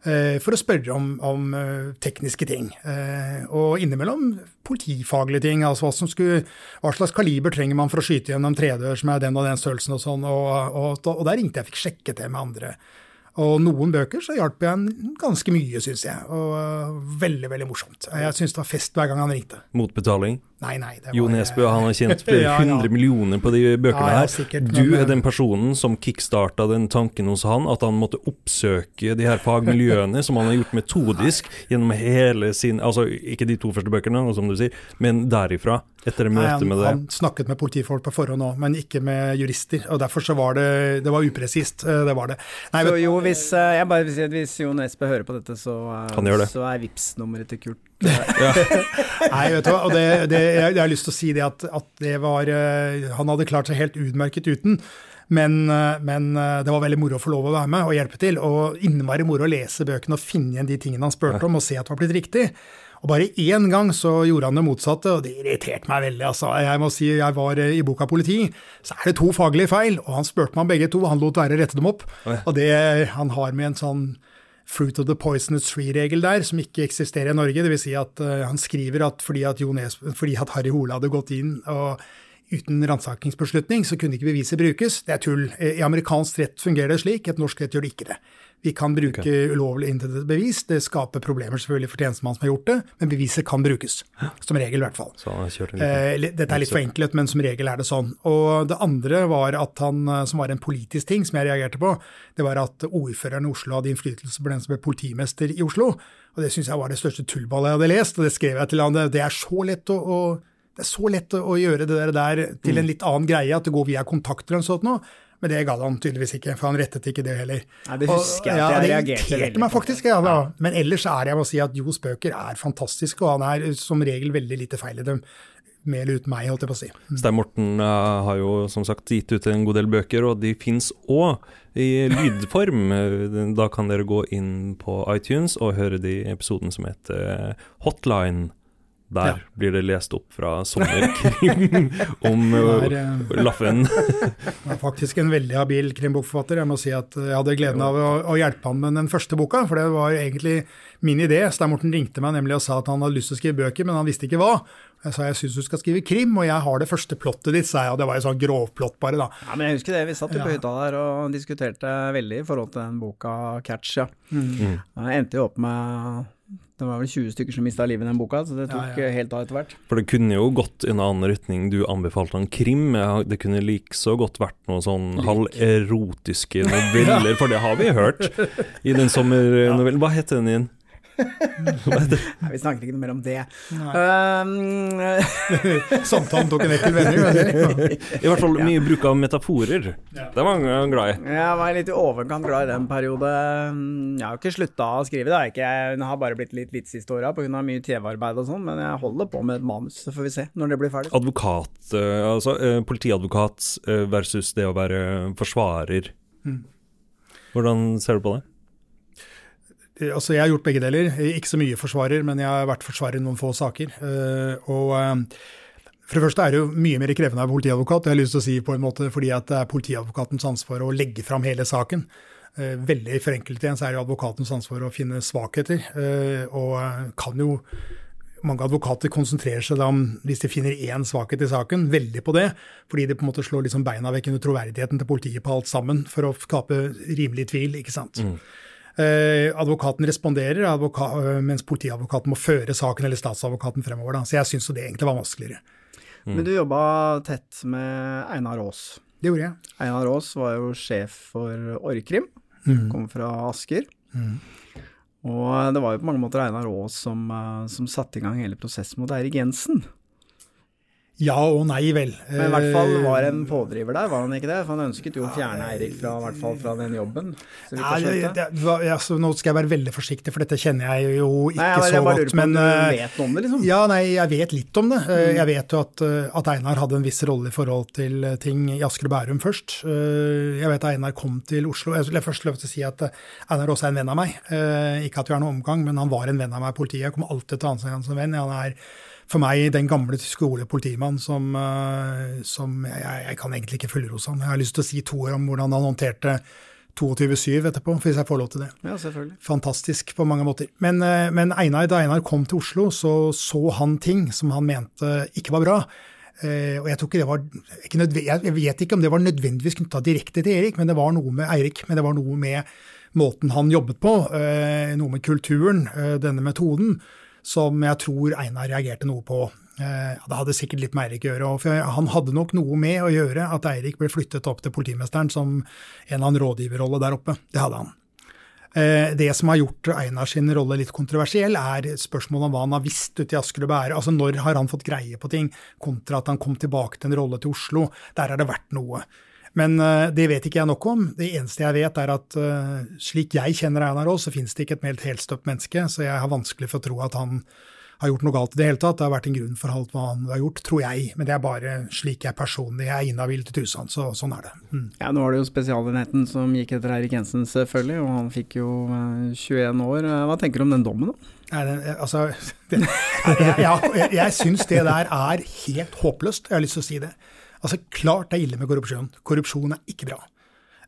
Eh, for å spørre om, om eh, tekniske ting. Eh, og innimellom politifaglige ting. altså hva, skulle, hva, slags kaliber trenger man for å skyte gjennom tredør som er den og den størrelsen og sånn. Og, og, og der ringte jeg, og fikk sjekket det med andre. Og noen bøker så hjalp jeg ganske mye, syns jeg. Og veldig, veldig morsomt. Jeg syns det var fest hver gang han ringte. Motbetaling? Nei, nei. Det var, jo Nesbø han har tjent flere hundre ja, ja. millioner på de bøkene ja, her. Sikkert, du er den personen som kickstarta den tanken hos han, at han måtte oppsøke de her fagmiljøene, som han har gjort metodisk gjennom hele sin Altså ikke de to første bøkene, som du sier, men derifra. Etter møte han, med det. Han snakket med politifolk på forhånd òg, men ikke med jurister. og Derfor så var det det var upresist. Eh, det var det. Nei, så jo, hvis, eh, jeg bare vil si at hvis Jo Nesbø hører på dette, så, så er Vipps-nummeret til Kurt Nei, vet du hva, og det, det, jeg, jeg, har lyst til å si det at, at det var uh, Han hadde klart seg helt utmerket uten. Men, uh, men uh, det var veldig moro å få lov å være med og hjelpe til. Og innmari moro å lese bøkene og finne igjen de tingene han spurte om, og se at det var blitt riktig. Og bare én gang så gjorde han det motsatte, og det irriterte meg veldig. altså. Jeg må si, jeg var i boka politi, så er det to faglige feil, og han spurte meg om begge to. og Han lot være å rette dem opp. Og det han har med en sånn fruit of the poisonous tree-regel der, som ikke eksisterer i Norge. Dvs. Si at uh, han skriver at fordi at, Jones, fordi at Harry Hole hadde gått inn og uten ransakingsbeslutning, så kunne ikke beviset brukes. Det er tull. I amerikansk rett fungerer det slik, et norsk rett gjør det ikke det. Vi kan bruke okay. ulovlig inntil bevis. Det skaper problemer selvfølgelig for tjenestemannen som har gjort det, men beviset kan brukes. Som regel, i hvert fall. Eh, dette er litt forenklet, men som regel er det sånn. Og det andre var at han, eh, som var en politisk ting som jeg reagerte på, det var at ordføreren i Oslo hadde innflytelse på den som ble politimester i Oslo. Og det syns jeg var det største tullballet jeg hadde lest, og det skrev jeg til han. Det er så lett å, å det er så lett å gjøre det der til en mm. litt annen greie, at det går via kontakter og sånt noe. Men det gadd han tydeligvis ikke, for han rettet ikke det heller. Nei, Det husker jeg jeg ja, det irriterte meg faktisk, ja, da. Men ellers er det jeg må si at Jos bøker er fantastiske, og han er som regel veldig lite feil i dem. med eller uten meg, holdt jeg på å si. Stein Morten uh, har jo som sagt gitt ut en god del bøker, og de fins òg i lydform. Eh, Da kan dere gå inn på iTunes og høre de episoden som heter Hotline. Der Ja. blir det lest opp fra sommerkrim om eh, Det er, eh, Laffen. Han er faktisk en veldig habil krimbokforfatter. Jeg må si at jeg hadde gleden av å, å hjelpe han med den første boka, for det var egentlig min idé. Stein Morten ringte meg nemlig og sa at han hadde lyst til å skrive bøker, men han visste ikke hva. Jeg sa jeg syns du skal skrive krim, og jeg har det første plottet ditt, sa jeg. Og det var jo sånn grovplott bare, da. Ja, men jeg husker det. Vi satt jo på Ja. hytta der og diskuterte veldig i forhold til den boka Catch, ja. Mm. Jeg endte jo opp med Det var vel 20 stykker som mista livet i den boka, så det tok ja. ja. helt av etter hvert. For det kunne jo gått i en annen retning. Du anbefalte han krim. Det kunne likså godt vært noe sånn halverotiske noveller, for det har vi hørt i den sommernovellen. Hva heter den igjen? Nei, vi snakker ikke noe mer om det. Um, Samtalen tok en ekkel vending. I hvert fall mye bruk av metaforer. Det var han glad i. jeg var litt i overkant glad i den periode. Jeg har ikke slutta å skrive, det har jeg ikke. Jeg har bare blitt litt litt siste åra pga. mye TV-arbeid og sånn, men jeg holder på med et manus, så får vi se når det blir ferdig. Advokat, eh, altså eh, politiadvokat eh, versus det å være forsvarer. Hvordan ser du på det? Altså, jeg har gjort begge deler. Ikke så mye forsvarer, men jeg har vært forsvarer i noen få saker. Eh, og eh, for det første er det jo mye mer krevende å være politiadvokat, det har jeg lyst til å si på en måte, fordi at det er politiadvokatens ansvar å legge fram hele saken. Eh, Veldig forenklet igjen så er det advokatens ansvar å finne svakheter, eh, og eh, kan jo mange advokater konsentrerer seg da om, hvis de finner én svakhet i saken, veldig på det, fordi det på en måte slår liksom beina vekk under troverdigheten til politiet på alt sammen, for å skape rimelig tvil, ikke sant. Eh, advokaten responderer, advoka eh, mens politiadvokaten må føre saken, eller statsadvokaten fremover. Da. Så jeg syns jo det egentlig var vanskeligere. Men du jobba tett med Einar Aas. Det gjorde jeg. Einar Aas var jo sjef for Orkrim, Mm. kom fra Asker. Og det var jo på mange måter Einar Aas som, eh, som satte i gang hele prosessen mot Eirik Jensen. Ja og nei, vel. Men i hvert fall Eh, var en pådriver der, var han ikke det? For han ønsket jo å fjerne Eirik fra, i hvert fall fra den jobben. Nei, det, det, altså, nå skal jeg være veldig forsiktig, for dette kjenner jeg jo ikke Nei, jeg, så jeg godt. Men du eh, vet noe om det, liksom? Ja, nei, jeg vet litt om det. Eh, Jeg vet jo at, eh, at Einar hadde en viss rolle i forhold til eh, ting i Asker og Bærum først. Eh, Jeg vet Einar kom til Oslo. Jeg vil først lov til å si at eh, Einar også er en venn av meg. Eh, Ikke at vi har noen omgang, men han var en venn av meg i politiet. Jeg kommer alltid til å anse ham som venn. Han er for meg den gamle skolepolitimann som, eh, som jeg, jeg kan egentlig ikke fullrose han. Jeg har lyst til å si to ord om hvordan han håndterte 22-7 etterpå, hvis jeg får lov til det Ja, selvfølgelig. fantastisk på mange måter. Men, eh, men Einar, da Einar kom til Oslo, så så han ting som han mente ikke var bra. Uh, og jeg tror ikke det var ikke Jeg vet ikke om det var nødvendigvis knytta direkte til Erik, men det var noe med Eirik, men det var noe med måten han jobbet på, uh, noe med kulturen, uh, denne metoden, som jeg tror Einar reagerte noe på. Eh, det hadde sikkert litt med Eirik å gjøre, for han hadde nok noe med å gjøre at Eirik ble flyttet opp til politimesteren som en eller annen rådgiverrolle der oppe. Det hadde han. Eh, Det som har gjort Einar sin rolle litt kontroversiell, er spørsmålet om hva han har visst ute i Asker og Bære. Altså når har han fått greie på ting, kontra at han kom tilbake til en rolle til Oslo. Der har det vært noe. Men eh, det vet ikke jeg nok om. Det eneste jeg vet, er at eh, slik jeg kjenner Einar Aas, så finnes det ikke et helt helstøpt menneske, så jeg har vanskelig for å tro at han har gjort noe galt i det hele tatt. Det har vært en grunn for alt hva han har gjort, tror jeg. Men det er bare slik jeg personlig er inhabil til tusen, så sånn er det. Mm. Ja, nå var det jo Spesialenheten som gikk etter Eirik Jensen, selvfølgelig, og han fikk jo eh, 21 år. Eh, Hva tenker du om den dommen, da? Nei, det, altså, det, jeg, jeg, jeg, jeg syns det der er helt håpløst. Jeg har lyst til å si det. Altså, Klart det er ille med korrupsjon. Korrupsjon er ikke bra.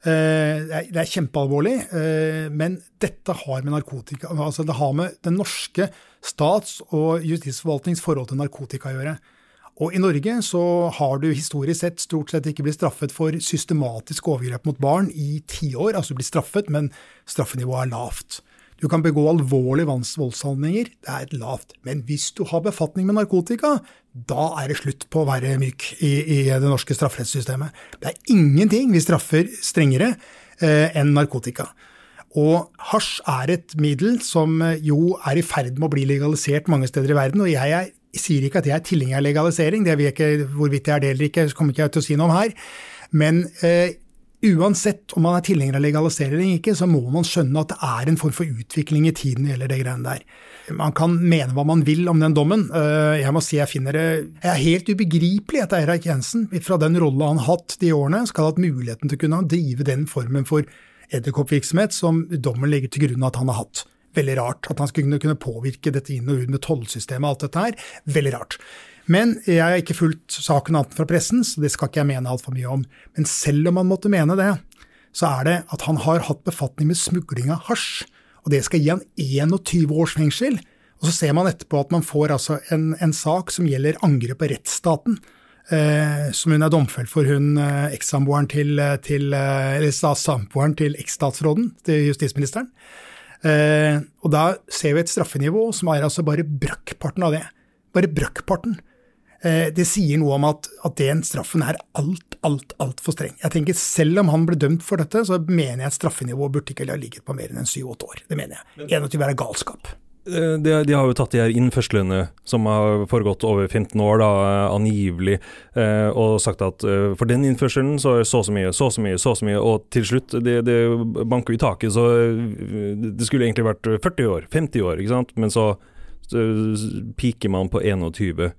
Eh, det er- kjempealvorlig, eh, men dette har med narkotika altså Det har med den norske stats- og justisforvaltnings forhold til narkotika å gjøre. Og i Norge så har du historisk sett stort sett ikke blitt straffet for systematisk overgrep mot barn i tiår. Altså du blir straffet, men straffenivået er lavt. Du kan begå alvorlige volds- voldshandlinger, det er et lavt. Men hvis du har befatning med narkotika, da er det slutt på å være myk i, i det norske strafferettssystemet. Det er ingenting vi straffer strengere eh, enn narkotika. Og hasj er et middel som eh, jo er i ferd med å bli legalisert mange steder i verden. Og jeg er, sier ikke at jeg er tilhenger av legalisering, det vet jeg ikke hvorvidt jeg er det eller ikke, kommer ikke jeg til å si noe om her. Men eh, uansett om man er tilhenger av legalisering eller ikke, så må man skjønne at det er en form for utvikling i tiden det gjelder det greiene der. Man kan mene hva man vil om den dommen. Eh, jeg må si jeg finner det jeg er helt ubegripelig at Eirik Jensen, fra den rolla han hatt de årene, skal ha hatt muligheten til å kunne drive den formen for edderkoppvirksomhet som dommen legger til grunn at han har hatt. Veldig rart. At han skulle kunne påvirke dette inn og ut med tollsystemet og alt dette her. Veldig rart. Men jeg har ikke fulgt saken annet fra pressen, så det skal ikke jeg mene altfor mye om. Men selv om han måtte mene det, så er det at han har hatt befatning med smugling av hasj. Og det skal gi han 21 års fengsel. Og så ser man etterpå at man får altså en, en sak som gjelder angrep på rettsstaten. Eh, som hun er domfelt for, hun eh, ekssamboeren til, til, eh, eller samboeren til eksstatsråden, til justisministeren. Eh, og da ser vi et straffenivå som er altså bare brøkkparten av det. Bare brøkkparten. Eh, det sier noe om at, at den straffen er alt, alt, altfor streng. Jeg tenker Selv om han ble dømt for dette, så mener jeg at straffenivået burde ikke ha ligget på mer enn en syv-åtte år. Det mener jeg. 21 er galskap. Eh, de, de, har jo tatt de her innførslene som har foregått over 15 år, da, angivelig, eh, og sagt at for den innførselen så er så så mye, så så mye, så så mye, og til slutt, det, det banker i taket, så det skulle egentlig vært 40 år, 50 år, ikke sant, men så, så piker man på 21.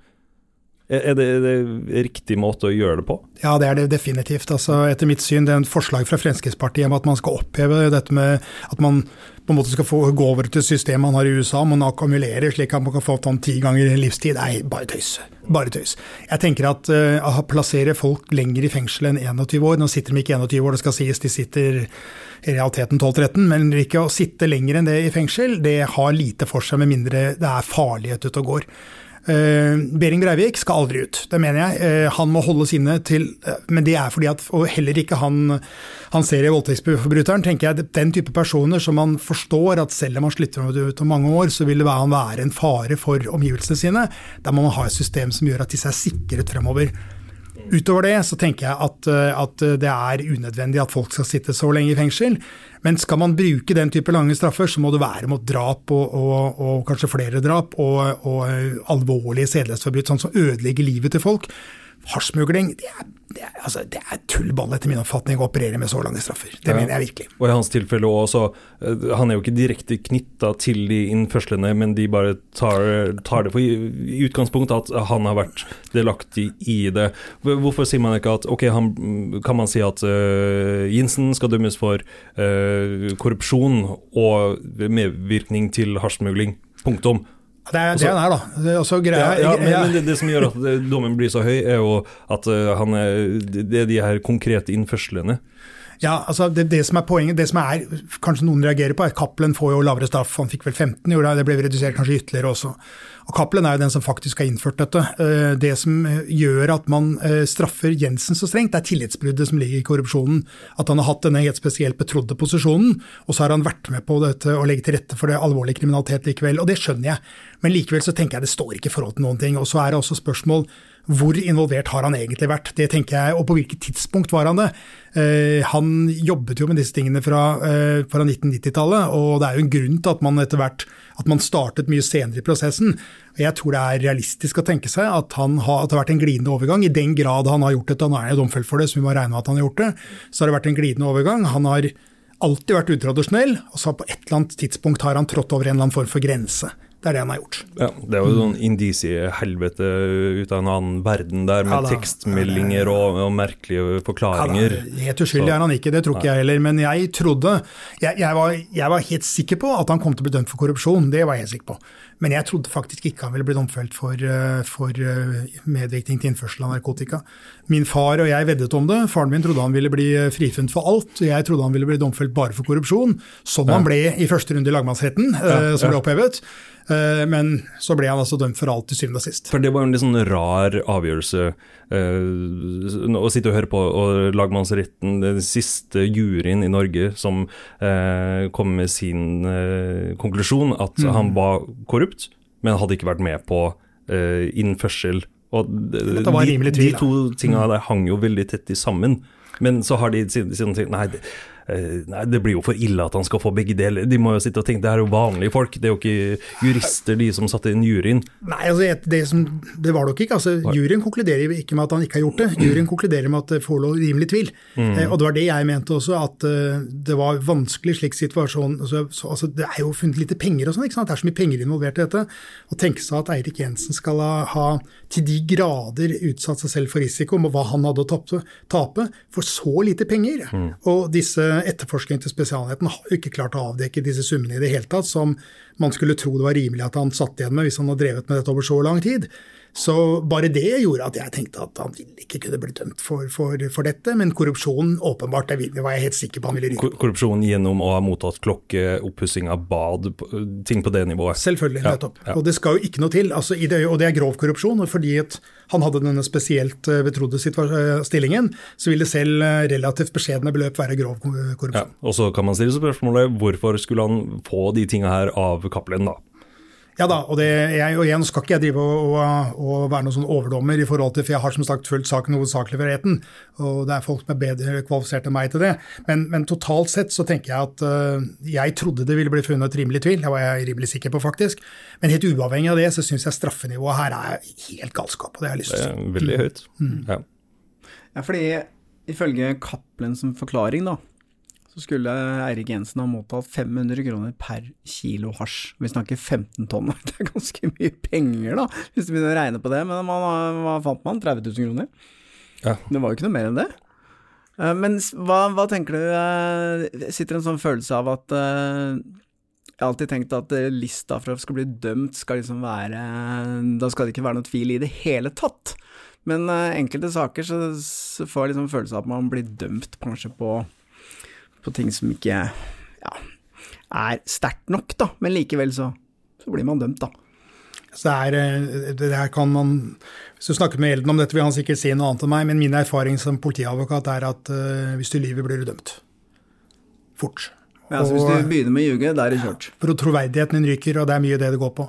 Er det, er det riktig måte å gjøre det på? Ja, det er det definitivt. Altså, etter mitt syn, det er et forslag fra Fremskrittspartiet om at man skal oppheve dette med at man på en måte skal få gå over til systemet man har i USA, man akkumulerer slik at man kan få sånn ti ganger livstid. Nei, bare tøys. Bare tøys. Jeg tenker at uh, å plassere folk lenger i fengsel enn 21 år, nå sitter de ikke 21 år, det skal sies, de sitter i realiteten 12-13, men ikke å sitte lenger enn det i fengsel, det har lite for seg med mindre det er farlighet ute og går. Uh, Behring Breivik skal aldri ut, det mener jeg. Uh, han må holdes inne til uh, Men det er fordi at Og heller ikke han, han i voldtektsforbryteren, tenker jeg. Den type personer som man forstår at selv om han slutter ut om mange år, så vil det han være en fare for omgivelsene sine. Da må man ha et system som gjør at disse er sikret fremover. Utover det så tenker jeg at, at, det er unødvendig at folk skal sitte så lenge i fengsel. Men skal man bruke den type lange straffer, så må det være mot drap og, og, og kanskje flere drap og, og alvorlige sedelighetsforbrytelser sånn som ødelegger livet til folk. Hasjsmugling, det det altså, det er tullball etter min oppfatning å operere med så lange straffer. Det ja. mener jeg virkelig. Og i hans tilfelle også, eh, han er jo ikke direkte knytta til de innførslene, men de bare tar, tar det for i utgangspunkt at han har vært delaktig i det. Hvorfor sier man ikke at ok, han, kan man si at uh, Jensen skal dømmes for uh, korrupsjon og medvirkning til hasjsmugling? Punktum. Det er det han er, da. Også greia, ja, ja, men, men det, det, som gjør at dommen blir så høy, er jo at uh, han er, det er de her konkrete innførslene. Ja, altså det, det, som er poenget, det som er, kanskje noen reagerer på, er at Cappelen får jo lavere straff. Han fikk vel 15, gjorde det, det ble redusert kanskje ytterligere også. Og Cappelen er jo den som faktisk har innført dette. Eh, det som gjør at man eh, straffer Jensen så strengt, det er tillitsbruddet som ligger i korrupsjonen. At han har hatt denne helt spesielt betrodde posisjonen, og så har han vært med på dette å legge til rette for det alvorlige kriminalitet likevel. Og det skjønner jeg, men likevel så tenker jeg det står ikke i forhold til noen ting. Og så er det også spørsmål hvor involvert har han egentlig vært? Det tenker jeg, Og på hvilket tidspunkt var han det? Eh, han jobbet jo med disse tingene fra, eh, fra 1990-tallet, og det er jo en grunn til at man etter hvert at man startet mye senere i prosessen. Jeg tror det er realistisk å tenke seg at, han har, at det har vært en glidende overgang. I den grad han har gjort dette, nå er han jo domfelt for det, så vi må regne med at han har gjort det, så har det vært en glidende overgang. Han har alltid vært utradisjonell, og så på et eller annet tidspunkt har han trådt over en eller annen form for grense. Det er det han har gjort. Ja, Det er jo sånn indisi-helvete ut av en annen verden der, med ja, tekstmeldinger og, og, merkelige forklaringer. Ja, helt uskyldig er han ikke, det tror ikke jeg heller. Men jeg trodde jeg, jeg, var, jeg, var, helt sikker på at han kom til å bli dømt for korrupsjon, det var jeg helt sikker på. Men jeg trodde faktisk ikke han ville bli domfelt for, eh, for eh, medvirkning til innførsel av narkotika. Min far og jeg veddet om det. Faren min trodde han ville bli eh, frifunnet for alt. Jeg trodde han ville bli domfelt bare for korrupsjon, som han ble i første runde i lagmannsretten, som ble opphevet. Eh, men så ble han altså dømt for alt til syvende og sist. For det var jo en litt sånn rar avgjørelse uh, å sitte og høre på og lagmannsretten, den siste juryen i Norge som uh, kom med sin uh, konklusjon, at mm. han var korrupt, men hadde ikke vært med på innførsel. Og de, de, de to tinga der hang jo veldig tett i sammen. Men så har de siden sagt nei, Nei, det blir jo for ille at han skal få begge deler. De må jo sitte og tenke det er jo vanlige folk, det er jo ikke jurister, de som satte inn juryen. Nei, altså det, som, det var det nok ikke. altså Juryen konkluderer ikke med at han ikke har gjort det. Juryen konkluderer med at det forelå rimelig tvil. Mm. Eh, og det var det jeg mente også, at uh, det var vanskelig slik situasjon altså, så, altså, Det er jo funnet lite penger og sånn, ikke sant. Det er så mye penger involvert i dette. Å tenke seg at Eirik Jensen skal ha, ha, til de grader utsatt seg selv for risiko med hva han hadde å tape, tape for så lite penger. Mm. Og disse etterforskningen til Spesialenheten har ikke klart å avdekke disse summene i det hele tatt, som man skulle tro det var rimelig at han satt igjen med hvis han har drevet med dette over så lang tid. Så bare det gjorde at jeg tenkte at han ville ikke kunne bli dømt for, for, for dette. Men korrupsjonen, åpenbart, det var jeg helt sikker på han ville ryke. Korrupsjon gjennom å ha mottatt klokke, oppussing av bad, ting på det nivået? Selvfølgelig, nettopp. Ja, ja. Og det skal jo ikke noe til. Altså, det, og det er grov korrupsjon. og fordi han hadde denne spesielt eh, betrodde eh, stillingen, så ville selv eh, relativt beskjedne beløp være grov korrupsjon. Ja, og så kan man stille spørsmålet hvorfor skulle han få de tinga her av Cappelen, da? Ja da, og, det, jeg, og igjen skal ikke jeg drive og, og, og, være noen sånn overdommer i forhold til, for jeg har som sagt fulgt saken hovedsakelig ved retten, og det er folk som er bedre kvalifisert enn meg til det. Men, men totalt sett så tenker jeg at uh, jeg trodde det ville bli funnet rimelig tvil, det var jeg rimelig sikker på faktisk. Men helt uavhengig av det, så syns jeg straffenivået her er helt galskap, og det har jeg lyst til å si. Veldig høyt. Mm. Ja. ja, fordi ifølge Cappelen som forklaring, da, så skulle Eirik Jensen ha mottatt 500 kroner per kilo hasj. Vi snakker 15 tonn, det er ganske mye penger, da, hvis du begynner å regne på det. Men man, hva fant man? 30 000 kroner? Ja. Det var jo ikke noe mer enn det. Eh, men hva, hva tenker du, eh, sitter en sånn følelse av at eh, jeg har alltid tenkt at lista for å skal bli dømt skal liksom være Da skal det ikke være noe tvil i det hele tatt. Men enkelte saker så, så får jeg liksom følelse av at man blir dømt kanskje på på ting som ikke ja, er sterkt nok, da. Men likevel så, så blir man dømt, da. Så det, er, eh, det her kan man, Hvis du snakker med Elden om dette, vil han sikkert si noe annet enn meg, men min erfaring som politiadvokat er at uh, hvis du lyver, blir du dømt. Fort. Ja, så Hvis du begynner med å ljuge, da er det kjørt? For troverdigheten din ryker, og det er mye det det går på.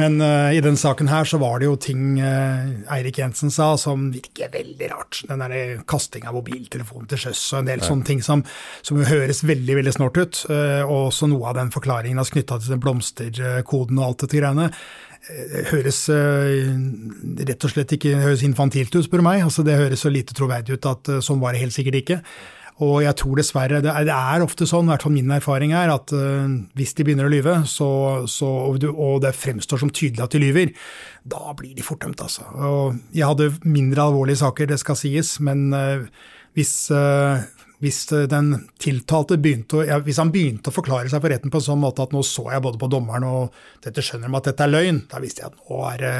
Men uh, i denne saken her så var det jo ting uh, Eirik Jensen sa som virker veldig rart. Den der kasting av mobiltelefonen til sjøs og en del ja. sånne ting som, som høres veldig veldig snort ut. Uh, og også noe av den forklaringen er knytta til den blomsterkoden og alt dette greiene høres rett og slett ikke høres infantilt ut, spør du meg. Altså, det høres så lite troverdig ut at sånn var det helt sikkert ikke. Og jeg tror dessverre Det er, det er ofte sånn, i hvert fall min erfaring er, at uh, hvis de begynner å lyve, så, så, og, det fremstår som tydelig at de lyver, da blir de fort dømt, altså. Og jeg hadde mindre alvorlige saker, det skal sies, men uh, hvis uh, hvis den tiltalte begynte å, ja, hvis han begynte å forklare seg for retten på en sånn måte at nå så jeg både på dommeren og dette skjønner de at dette er løgn, da visste jeg at nå er det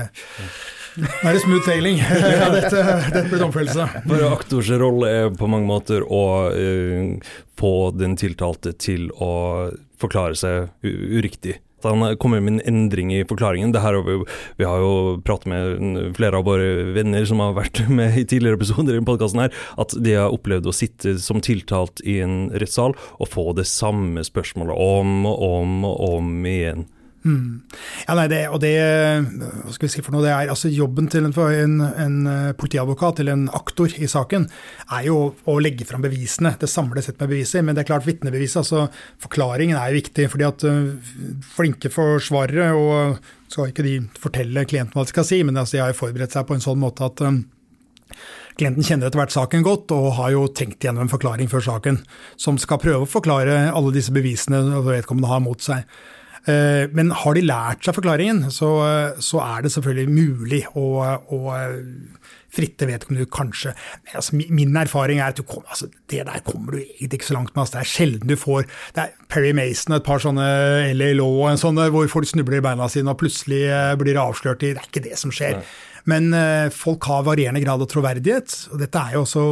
nå er det smooth sailing. ja, dette, dette blir domfellelse. For aktors rolle er på mange måter å uh, få den tiltalte til å forklare seg uriktig. Han kommer med en endring i forklaringen. Har vi, vi, har jo pratet med flere av våre venner som har vært med i tidligere episoder i podkasten her, at de har opplevd å sitte som tiltalt i en rettssal og få det samme spørsmålet om og om og om igjen. Mm. Ja, nei, det, og det, hva skal vi si for noe, det er altså Jobben til en, en, en, eh, politiadvokat eller en aktor i saken er jo å legge fram bevisene, det samles sett med beviser. Men det er klart vitnebeviset, altså forklaringen er viktig. fordi at uh, flinke forsvarere, og skal ikke de fortelle klienten hva de skal si, men altså, de har jo forberedt seg på en sånn måte at um, Klienten kjenner etter hvert saken godt og har jo tenkt gjennom en forklaring før saken, som skal prøve å forklare alle disse bevisene vedkommende har mot seg. Eh, men har de lært seg forklaringen, så, så er det selvfølgelig mulig å, å fritte vedkommende kanskje. Men altså, min erfaring er at kom, altså, det der kommer du egentlig ikke så langt med. Altså, det er sjelden du får det er Perry Mason og et par sånne LA Law og en sånn, hvor folk snubler i beina sine og plutselig eh, blir avslørt i Det er ikke det som skjer. Nei. Men uh, folk har varierende grad av troverdighet, og dette er jo også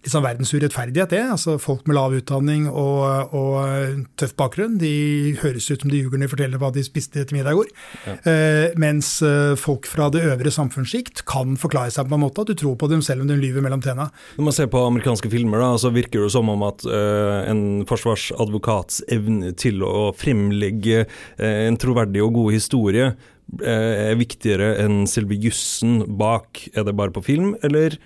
litt sånn verdens urettferdighet, det. Altså Folk med lav utdanning og, og, tøff bakgrunn, de høres ut som de ljuger når de forteller hva de spiste til middag i går. Ja. Uh, mens uh, folk fra det øvre samfunnssjikt kan forklare seg på en måte at du tror på dem selv om de lyver mellom tenna. Når man ser på amerikanske filmer, da, så virker det som om at uh, en forsvarsadvokats evne til å fremlegge en troverdig og god historie er viktigere enn selve jussen bak. Er det bare på film, eller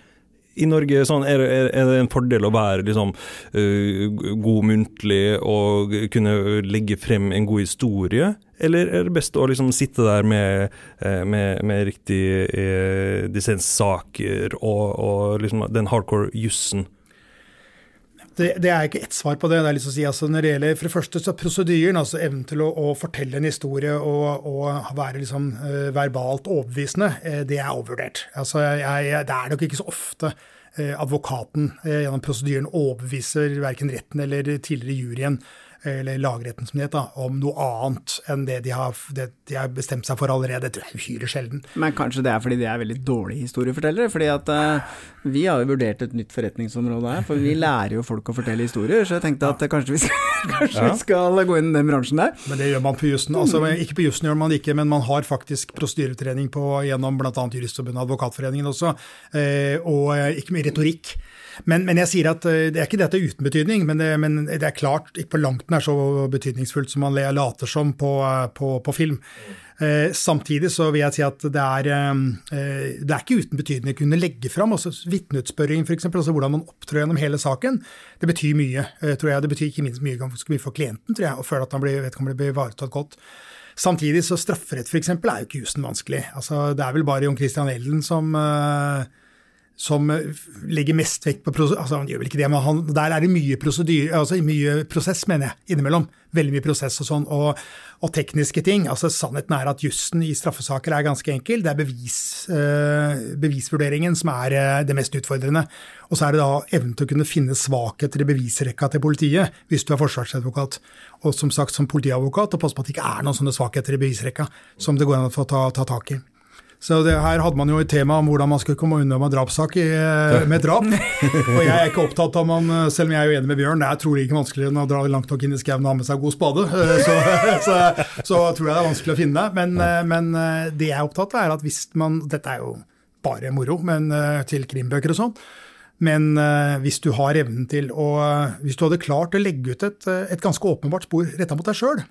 i Norge sånn, er, er, er, det en fordel å være liksom, uh, god muntlig og kunne legge frem en god historie? Eller er det best å liksom sitte der med, uh, med, med riktige uh, dissenssaker og, og liksom den hardcore jussen? Det, det, er ikke ett svar på det. det er litt å si, altså, når det gjelder For det første så prosedyren, altså evnen til å, å, fortelle en historie og, og være liksom, uh, verbalt overbevisende, uh, det er overvurdert. Altså, jeg, jeg, det er nok ikke så ofte uh, advokaten gjennom prosedyren overbeviser verken retten eller tidligere juryen eller lagretten som det heter, om noe annet enn det de, har, det de har bestemt seg for allerede. Det er uhyre sjelden. Men kanskje det er fordi de er veldig dårlige historiefortellere? fordi at uh, vi har jo vurdert et nytt forretningsområde her, for vi lærer jo folk å fortelle historier, så jeg tenkte at kanskje vi skal, kanskje ja. vi skal gå inn i den bransjen der. Men det gjør man på jussen. Altså, ikke på jussen gjør man ikke, men man har faktisk prosedyretrening på, gjennom bl.a. Juristforbundet og Advokatforeningen også, uh, og uh, ikke med retorikk. Men, men, jeg sier at eh, det er ikke dette uten betydning, men det, men det er klart ikke på langt nær så betydningsfullt som man later som på, på, på film. Eh, samtidig så vil jeg si at det er, eh, det er ikke uten betydning å kunne legge fram altså vitneutspørring f.eks., altså hvordan man opptrår gjennom hele saken. Det betyr mye, eh, tror jeg. Det betyr ikke minst mye, mye for klienten, tror jeg, og føle at han blir, vet om blir ivaretatt godt. Samtidig så strafferett f.eks. er jo ikke jussen vanskelig. Altså, det er vel bare Jon Christian Elden som uh, som eh, legger mest vekt på altså Han gjør vel ikke det, men han, der er det mye altså mye prosess, mener jeg, innimellom. Veldig mye prosess og sånn, og, og tekniske ting. altså Sannheten er at jussen i straffesaker er ganske enkel. Det er bevis, eh, bevisvurderingen som er eh, det mest utfordrende. Og så er det da evnen til å kunne finne svakheter i bevisrekka til politiet, hvis du er forsvarsadvokat. Og som sagt som politiadvokat, og passe på at det ikke er noen sånne svakheter i bevisrekka som det går an å få ta, ta tak i. Så det, her hadde man jo et tema om hvordan man skulle komme unna med drapssak i, eh, med drap. Og jeg er ikke opptatt av man, eh, selv om jeg er jo enig med Bjørn, det er trolig ikke vanskeligere enn å dra langt nok inn i skauen og ha med seg god spade. Eh, så, så, så, tror jeg det er vanskelig å finne det. Men, men, det jeg er opptatt av, er at hvis man Dette er jo bare moro, men til krimbøker og sånn. Men hvis du har evnen til å Hvis du hadde klart å legge ut et, et ganske åpenbart spor retta mot deg sjøl,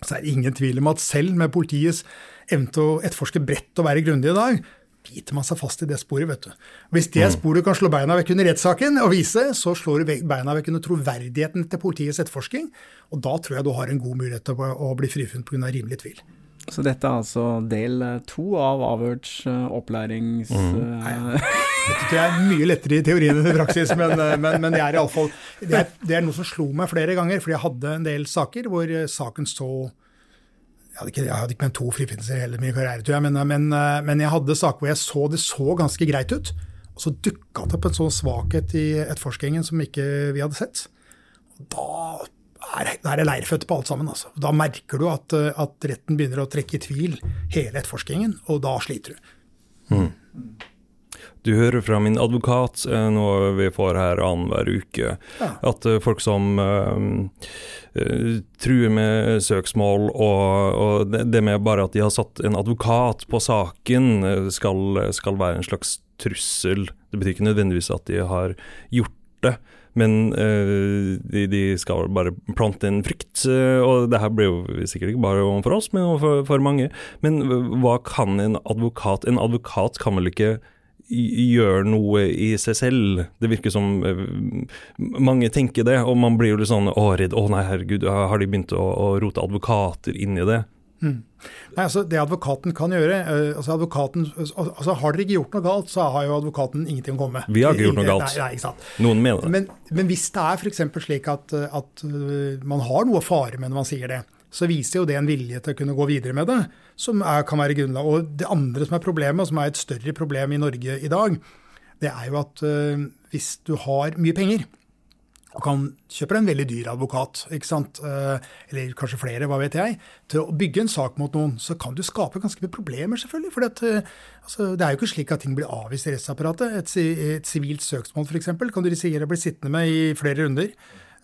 så er det ingen tvil om at selv med politiets evne til å etterforske bredt og være grundig i dag, biter man seg fast i det sporet, vet du. Hvis det mm. sporet kan slå beina vekk under rettssaken og vise, så slår du beina vekk under troverdigheten til politiets etterforsking. Og da tror jeg du har en god mulighet til å bli frifunnet pga. rimelig tvil. Så dette er altså del to av Averts uh, opplærings... Mm. Uh, dette tror jeg er mye lettere i teorien enn i praksis, men, men, men det er iallfall det, det er noe som slo meg flere ganger, fordi jeg hadde en del saker hvor saken så jeg hadde ikke, jeg hadde ikke med to frifinnelser hele min karriere, tror jeg, men, men, men, jeg hadde saker hvor jeg så det så ganske greit ut. Og så dukka det opp en sånn svakhet i etterforskningen som ikke vi hadde sett. Og da er, da det leirføtter på alt sammen. Altså. Da merker du at, at, retten begynner å trekke i tvil hele etterforskningen, og da sliter du. Mm. Du hører fra min advokat, eh, noe vi får her annenhver uke, ja. at eh, folk som uh, truer med søksmål, og, og, det med bare at de har satt en advokat på saken, skal, skal være en slags trussel. Det betyr ikke nødvendigvis at de har gjort det. Men øh, de, de, skal bare plante en frykt, Øh, og det her blir jo sikkert ikke bare overfor oss, men overfor for mange. Men hva kan en advokat En advokat kan vel ikke gjør noe i seg selv. Det virker som uh, mange tenker det, og man blir jo litt sånn å redd. Å nei, herregud, har de begynt å, å rote advokater inn i det? Mm. Nei, altså Det advokaten kan gjøre uh, altså advokaten, altså Har dere ikke gjort noe galt, så har jo advokaten ingenting å komme med. Vi har ikke gjort noe galt. Nei, nei, ikke sant? Noen mener det. Men, men hvis det er f.eks. slik at, at uh, man har noe å fare med når man sier det, så viser jo det en vilje til å kunne gå videre med det, som er, kan være grunnlag. Og det andre som er problemet, og som er et større problem i Norge i dag, det er jo at uh, hvis du har mye penger, og kan kjøpe en veldig dyr advokat, ikke sant? Uh, eller kanskje flere, hva vet jeg, til å bygge en sak mot noen, så kan du skape ganske mye problemer, selvfølgelig. For uh, altså, det er jo ikke slik at ting blir avvist i rettsapparatet. Et sivilt søksmål f.eks. kan du risikere å bli sittende med i flere runder.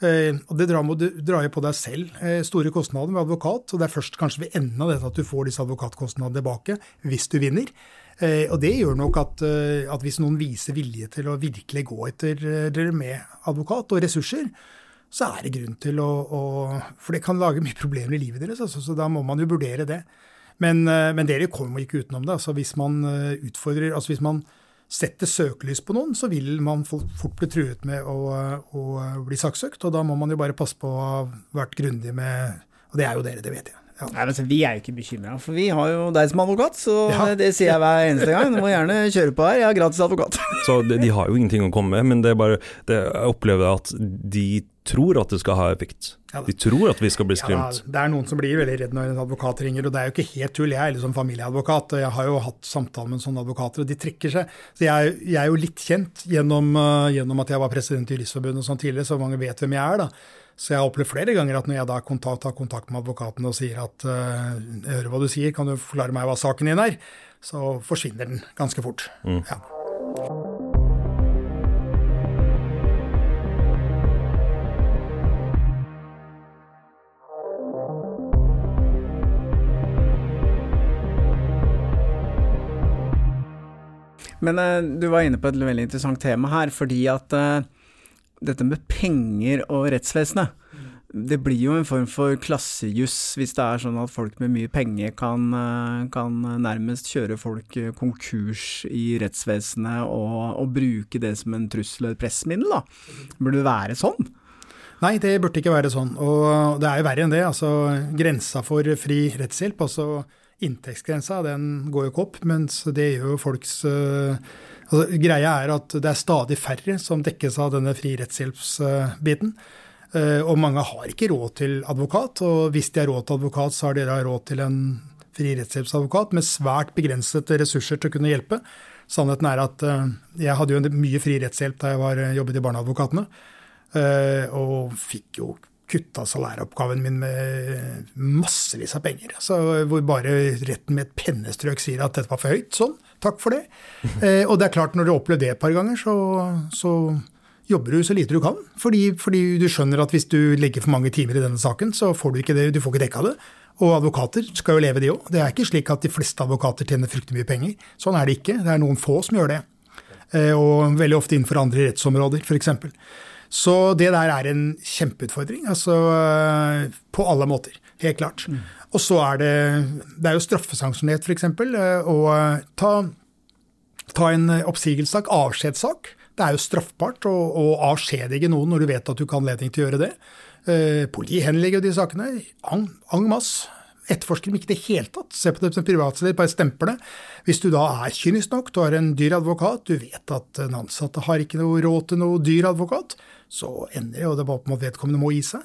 Eh, og Det drar, drar jo på deg selv eh, store kostnader med advokat. og Det er først kanskje ved enden av dette at du får disse advokatkostnadene tilbake, hvis du vinner. Eh, og Det gjør nok at, at hvis noen viser vilje til å virkelig gå etter dere med advokat og ressurser, så er det grunn til å, å, For det kan lage mye problemer i livet deres, altså, så da må man jo vurdere det. Men, men dere kommer ikke utenom det. altså Hvis man utfordrer altså hvis man setter søkelys på noen, så vil man fort bli truet med å, å bli saksøkt. Og da må man jo bare passe på å ha vært grundig med Og det er jo dere, det vet jeg. Ja. Nei, men Vi er jo ikke bekymra, for vi har jo deg som advokat, så Ja. det sier jeg hver eneste gang. Du må gjerne kjøre på her, jeg har gratis advokat. Så de, de har jo ingenting å komme med, men det er bare det, Jeg opplever at de tror at det skal ha effekt. De tror at vi skal bli Ja, det er noen som blir veldig redd når en advokat ringer, og det er jo ikke helt tull. Jeg er liksom familieadvokat, og jeg har jo hatt samtaler med sånne advokater, og de trekker seg. Så jeg, jeg er jo litt kjent gjennom, eh, gjennom at jeg var president i Juristforbundet og sånn tidligere, så mange vet hvem jeg er, da. Så jeg har opplevd flere ganger at når jeg da kontakt, tar kontakt med advokaten og sier at uh, jeg hører hva du sier, kan du forklare meg hva saken din er, så forsvinner den ganske fort. Ja. Men eh, du var inne på et veldig interessant tema her, fordi at eh, dette med penger og rettsvesenet, det blir jo en form for klassejuss hvis det er sånn at folk med mye penger kan, eh, kan nærmest kjøre folk eh, konkurs i rettsvesenet og, og bruke det som en trussel og et pressmiddel, da. Burde det være sånn? Nei, det burde ikke være sånn. Og det er jo verre enn det. Altså, grensa for fri rettshjelp, altså inntektsgrensa, den går jo ikke opp, mens det gjør jo folks øh, altså, Greia er at det er stadig færre som dekkes av denne fri rettshjelpsbiten. Eh, og mange har ikke råd til advokat, og hvis de har råd til advokat, så har de råd til en fri rettshjelpsadvokat med svært begrensede ressurser til å kunne hjelpe. Sannheten er at eh, jeg hadde jo mye fri rettshjelp da jeg var, jobbet i Barneadvokatene. Eh, og fikk jo kutta salæroppgaven min med massevis av penger. Altså, hvor bare retten med et pennestrøk sier at dette var for høyt. Sånn, takk for det. Eh, og det er klart, når du har opplevd det et par ganger, så, så jobber du så lite du kan. Fordi, fordi du skjønner at hvis du legger for mange timer i denne saken, så får du ikke det, du får ikke dekka det. Og advokater skal jo leve, de òg. Det er ikke slik at de fleste advokater tjener fryktelig mye penger. Sånn er det ikke. Det er noen få som gjør det. Eh, Og veldig ofte innenfor andre rettsområder, f.eks. Så det der er en kjempeutfordring, altså eh, på alle måter. Helt klart. Og så er det Det er jo straffesanksjonert, f.eks. å eh, ta, ta en eh, oppsigelsessak, avskjedssak. Det er jo straffbart å, å avskjedige noen når du vet at du kan anledning til å gjøre det. Eh, Politiet henlegger de sakene Ang, masse. Etterforsker dem ikke i det hele tatt. Se på det som privatliv, bare stemper det. Hvis du da er kynisk nok, du har en dyr advokat, du vet at den ansatte har ikke noe råd til noe dyr advokat, så ender jo det bare på at vedkommende må gi seg.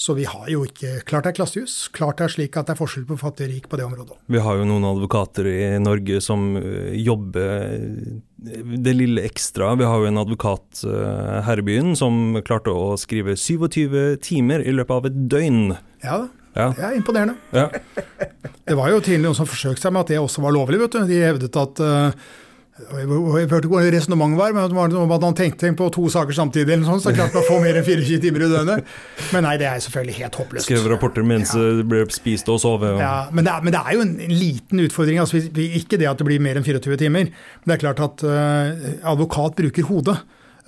Så vi har jo ikke Klart det er klassejus. Klart det er slik at det er forskjell på fattig og rik på det området. Vi har jo noen advokater i Norge som øh, jobber øh, det lille ekstra. Vi har jo en advokat øh, her i byen som klarte å skrive 27 timer i løpet av et døgn. Ja da. Ja. Det er imponerende. Ja. Det var jo tidligere noen som forsøkte seg med at det også var lovlig. vet du. De hevdet at uh, Jeg hørte ikke hvordan resonnementet var, men om at han tenkte på to saker samtidig. eller sånt, Så klarte man å få mer enn 24 timer i døgnet. Men nei, det er selvfølgelig helt håpløst. Skrev rapporter mens det ble spist og sovet. Og... Ja, men, det er, men det er jo en liten utfordring. altså Ikke det at det blir mer enn 24 timer. Men det er klart at uh, advokat bruker hodet.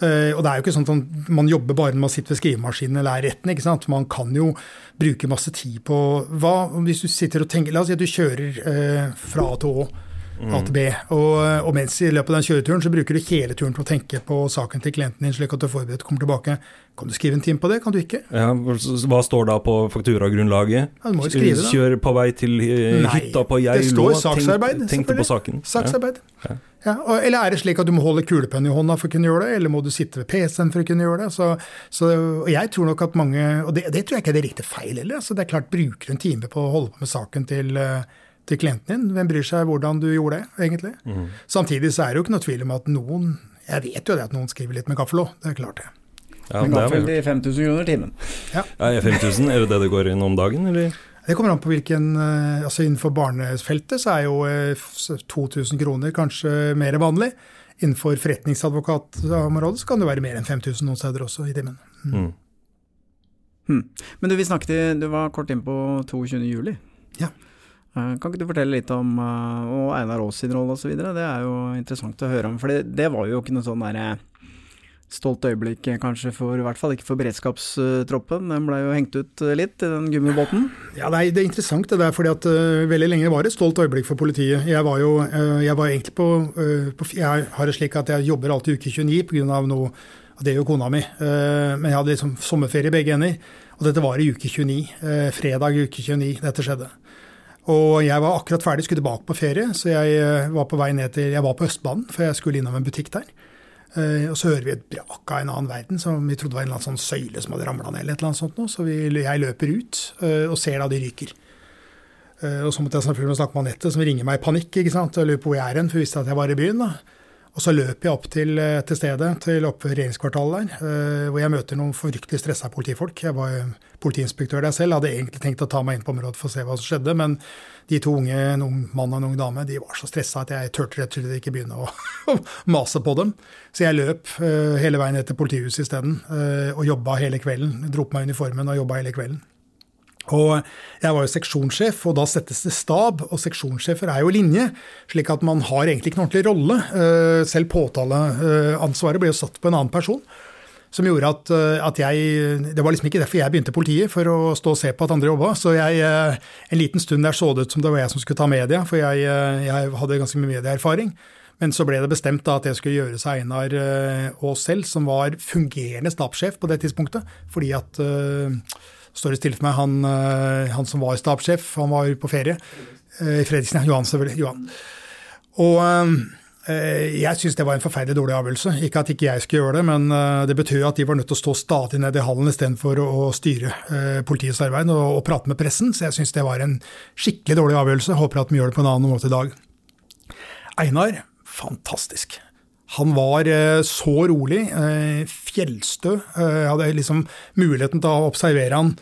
Uh, og det er jo ikke sånn at man jobber bare når man sitter ved skrivemaskinen eller er retten. ikke sant? Man kan jo bruke masse tid på hva Hvis du sitter og tenker La oss si at du kjører uh, fra A til Å. A til B. Og, og mens i løpet av den kjøreturen så bruker du hele turen til å tenke på saken til klienten din, slik at du er forberedt kommer tilbake. Kan du skrive en time på det? Kan du ikke? Ja, hva står da på fakturagrunnlaget? Ja, du må jo skrive det. Kjør på vei til eh, Nei, hytta på det står saksarbeid, Tenk, tenkte på saken. Saksarbeid. Ja. Ja, eller er det slik at du må holde kulepenn i hånda for å kunne gjøre det, eller må du sitte ved PC-en for å kunne gjøre det? Så, så, jeg tror nok at mange, og det, det tror jeg ikke er det riktige feil heller, altså det er klart bruker en time på å holde på med saken til, eh, til klienten din, hvem bryr seg hvordan du gjorde det, egentlig? Mm. Samtidig så er det jo ikke noe tvil om at noen, jeg vet jo det at noen skriver litt med gaffel òg, det er klart det. Ja, Men det er gaffel til 5000 kroner timen. ja, ja 5000, er det det det går inn om dagen, eller? Det kommer an på hvilken eh, altså Innenfor barnefeltet så er jo eh, f- 2000 kroner kanskje mer vanlig. Innenfor forretningsadvokatområdet så kan det være mer enn 5000 noen steder også i timen. Mm. Hmm. Men du, vi snakket, i- du var kort inn på 22. juli. Ja. Eh, Kan ikke du fortelle litt om eh, og Einar Aas sin rolle osv.? Det er jo interessant å høre om. For det, var jo ikke noe sånn derre stolt øyeblikk, kanskje, for i hvert fall ikke for beredskapstroppen. Den ble jo hengt ut litt i den gummibåten. Ja, Det er, det er interessant det der, fordi at uh, veldig lenge var det et stolt øyeblikk for politiet. Jeg var jo uh, jeg var egentlig på, uh, på, Jeg har det slik at jeg jobber alltid uke 29 pga. noe det gjør kona mi. men jeg hadde liksom sommerferie i begge ender. Og dette var i uke 29. fredag uke 29 dette skjedde. Og jeg var akkurat ferdig, skulle tilbake på ferie, så jeg var på vei ned til Jeg var på Østbanen, for jeg skulle innom en butikk der. Uh, og så hører vi et brak av en annen verden som vi trodde var en eller annen sånn søyle som hadde ramla ned. eller et eller annet sånt. Nå. Så vi, jeg løper ut uh, og ser da de ryker. Og så måtte jeg selvfølgelig snakke med Anette, som ringer meg i panikk. ikke sant? og lurer på hvor jeg er hen, for hun visste at jeg var i byen. da. Og så løper jeg opp til, til stedet, til oppe regjeringskvartalet der, hvor jeg møter noen fryktelig stressa politifolk. Jeg var politiinspektør der selv, hadde egentlig tenkt å ta meg inn på området for å se hva som skjedde, men de to unge, en ung mann og en ung dame, de var så stressa at jeg turte rett og slett ikke begynne å mase på dem. Så jeg løp uh, hele veien ned til politihuset isteden og jobba hele kvelden. Dro på meg uniformen og jobba hele kvelden. Og jeg var jo seksjonssjef, og da settes det stab, og seksjonssjefer er jo linje, slik at man har egentlig ikke noen ordentlig rolle. Uh, selv påtaleansvaret ble jo satt på en annen person som gjorde at, eh, at, jeg Det var liksom ikke derfor jeg begynte i politiet, for å stå og se på at andre jobba. Så jeg, eh, en liten stund der så det ut som det var jeg som skulle ta media, for jeg, eh, jeg hadde ganske mye medieerfaring. Men så ble det bestemt da at jeg skulle gjøre seg Einar Aas selv, som var fungerende stabssjef på det tidspunktet. Fordi at står det stille for meg, han, han, som var stabssjef, han var på ferie. I Fredriksen. Johan, selvfølgelig. Johan. Og Eh, jeg syns det var en forferdelig dårlig avgjørelse. Ikke at ikke jeg skulle gjøre det, men eh, det betød at de var nødt til å stå stadig nede i hallen istedenfor å styre eh, politiets arbeid og, og prate med pressen. Så jeg syns det var en skikkelig dårlig avgjørelse. Håper at vi gjør det på en annen måte i dag. Einar, fantastisk. Han var så rolig, fjellstø. Jeg hadde liksom muligheten til å observere han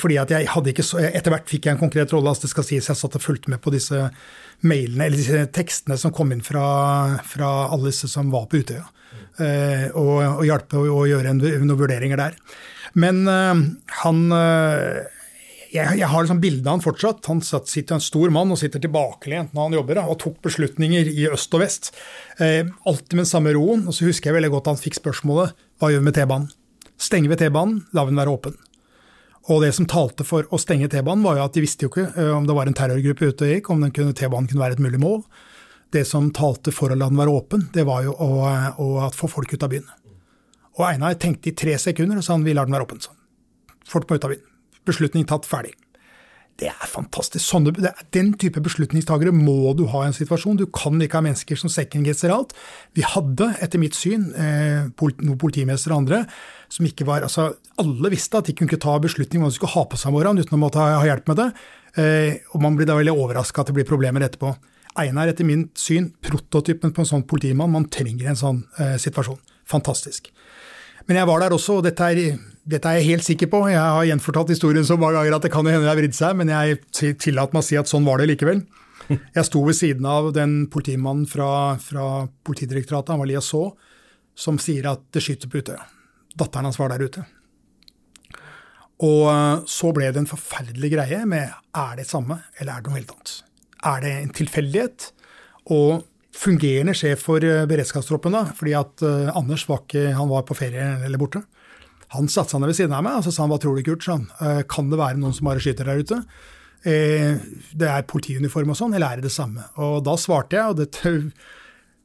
fordi at jeg hadde ikke så, Etter hvert fikk jeg en konkret rolle. altså det skal sies Jeg satt og fulgte med på disse mailene, eller disse tekstene som kom inn fra, fra alle disse som var på Utøya. Eh, og, og hjalp å, gjøre en, noen vurderinger der. Men eh, han eh, jeg, jeg, har liksom bildet av han fortsatt. Han sitter en stor mann og sitter tilbakelent når han jobber, og tok beslutninger i øst og vest. Eh, alltid med samme roen. Og så husker jeg veldig godt han fikk spørsmålet hva gjør vi med T-banen? Stenger vi T-banen, la vi den være åpen. Og det som talte for å stenge T-banen, var jo at de visste jo ikke eh, om det var en terrorgruppe ute og gikk, om T-banen kunne være et mulig mål. Det som talte for å la den være åpen, det var jo å, å få folk ut av byen. Og Einar tenkte i tre sekunder og sa han vi lar den være åpen. Sånn. Folk må ut av byen. Beslutning tatt, ferdig. Det er fantastisk. Sånne, den type beslutningstagere må du ha i en situasjon. Du kan ikke ha mennesker som second-guesser alt. Vi hadde, etter mitt syn, eh, noen politimestere og andre som ikke var altså Alle visste at de kunne ikke ta beslutning om hva de skulle ha på seg om morgenen uten å måtte ha, ha hjelp med det. Eh, og man blir da veldig overraska at det blir problemer etterpå. Einar etter mitt syn prototypen på en sånn politimann. Man trenger en sånn eh, situasjon. Fantastisk. Men jeg var der også, og dette er, dette er, jeg helt sikker på. Jeg har gjenfortalt historien så mange ganger at det kan hende det har vridd seg, men jeg tillater meg å si at sånn var det likevel. Jeg sto ved siden av den politimannen fra, fra Politidirektoratet, han var liaison, som sier at det skyter på Utøya. Datteren hans var der ute. Og eh, så ble det en forferdelig greie med er det samme, eller er det noe helt annet? Er det en tilfeldighet? Og fungerende sjef for eh, beredskapstroppen, da, fordi at uh, Anders var, ikke, han var på ferie eller borte. Han satte seg ned ved siden av meg og så sa han, hva tror du, Kurt? Sånn, kan det være noen som bare skyter der ute? Uh, det er politiuniform og sånn, eller er det det samme? Og da svarte jeg, og det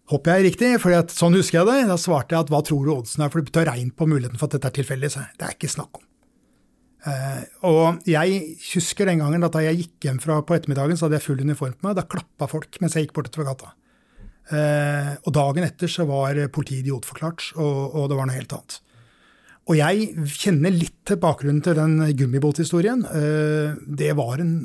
håper jeg er riktig, for sånn husker jeg det, da svarte jeg at hva tror du oddsen er, for du tar regn på muligheten for at dette er tilfeldig. Det er ikke snakk om. Uh, og jeg husker den gangen at da jeg gikk hjem fra på ettermiddagen, så hadde jeg full uniform på meg. Da klappa folk mens jeg gikk bortover gata. Uh, og dagen etter så var politiet idiotforklart, og, og det var noe helt annet. Og jeg kjenner litt til bakgrunnen til den gummibåthistorien. Eh, det var en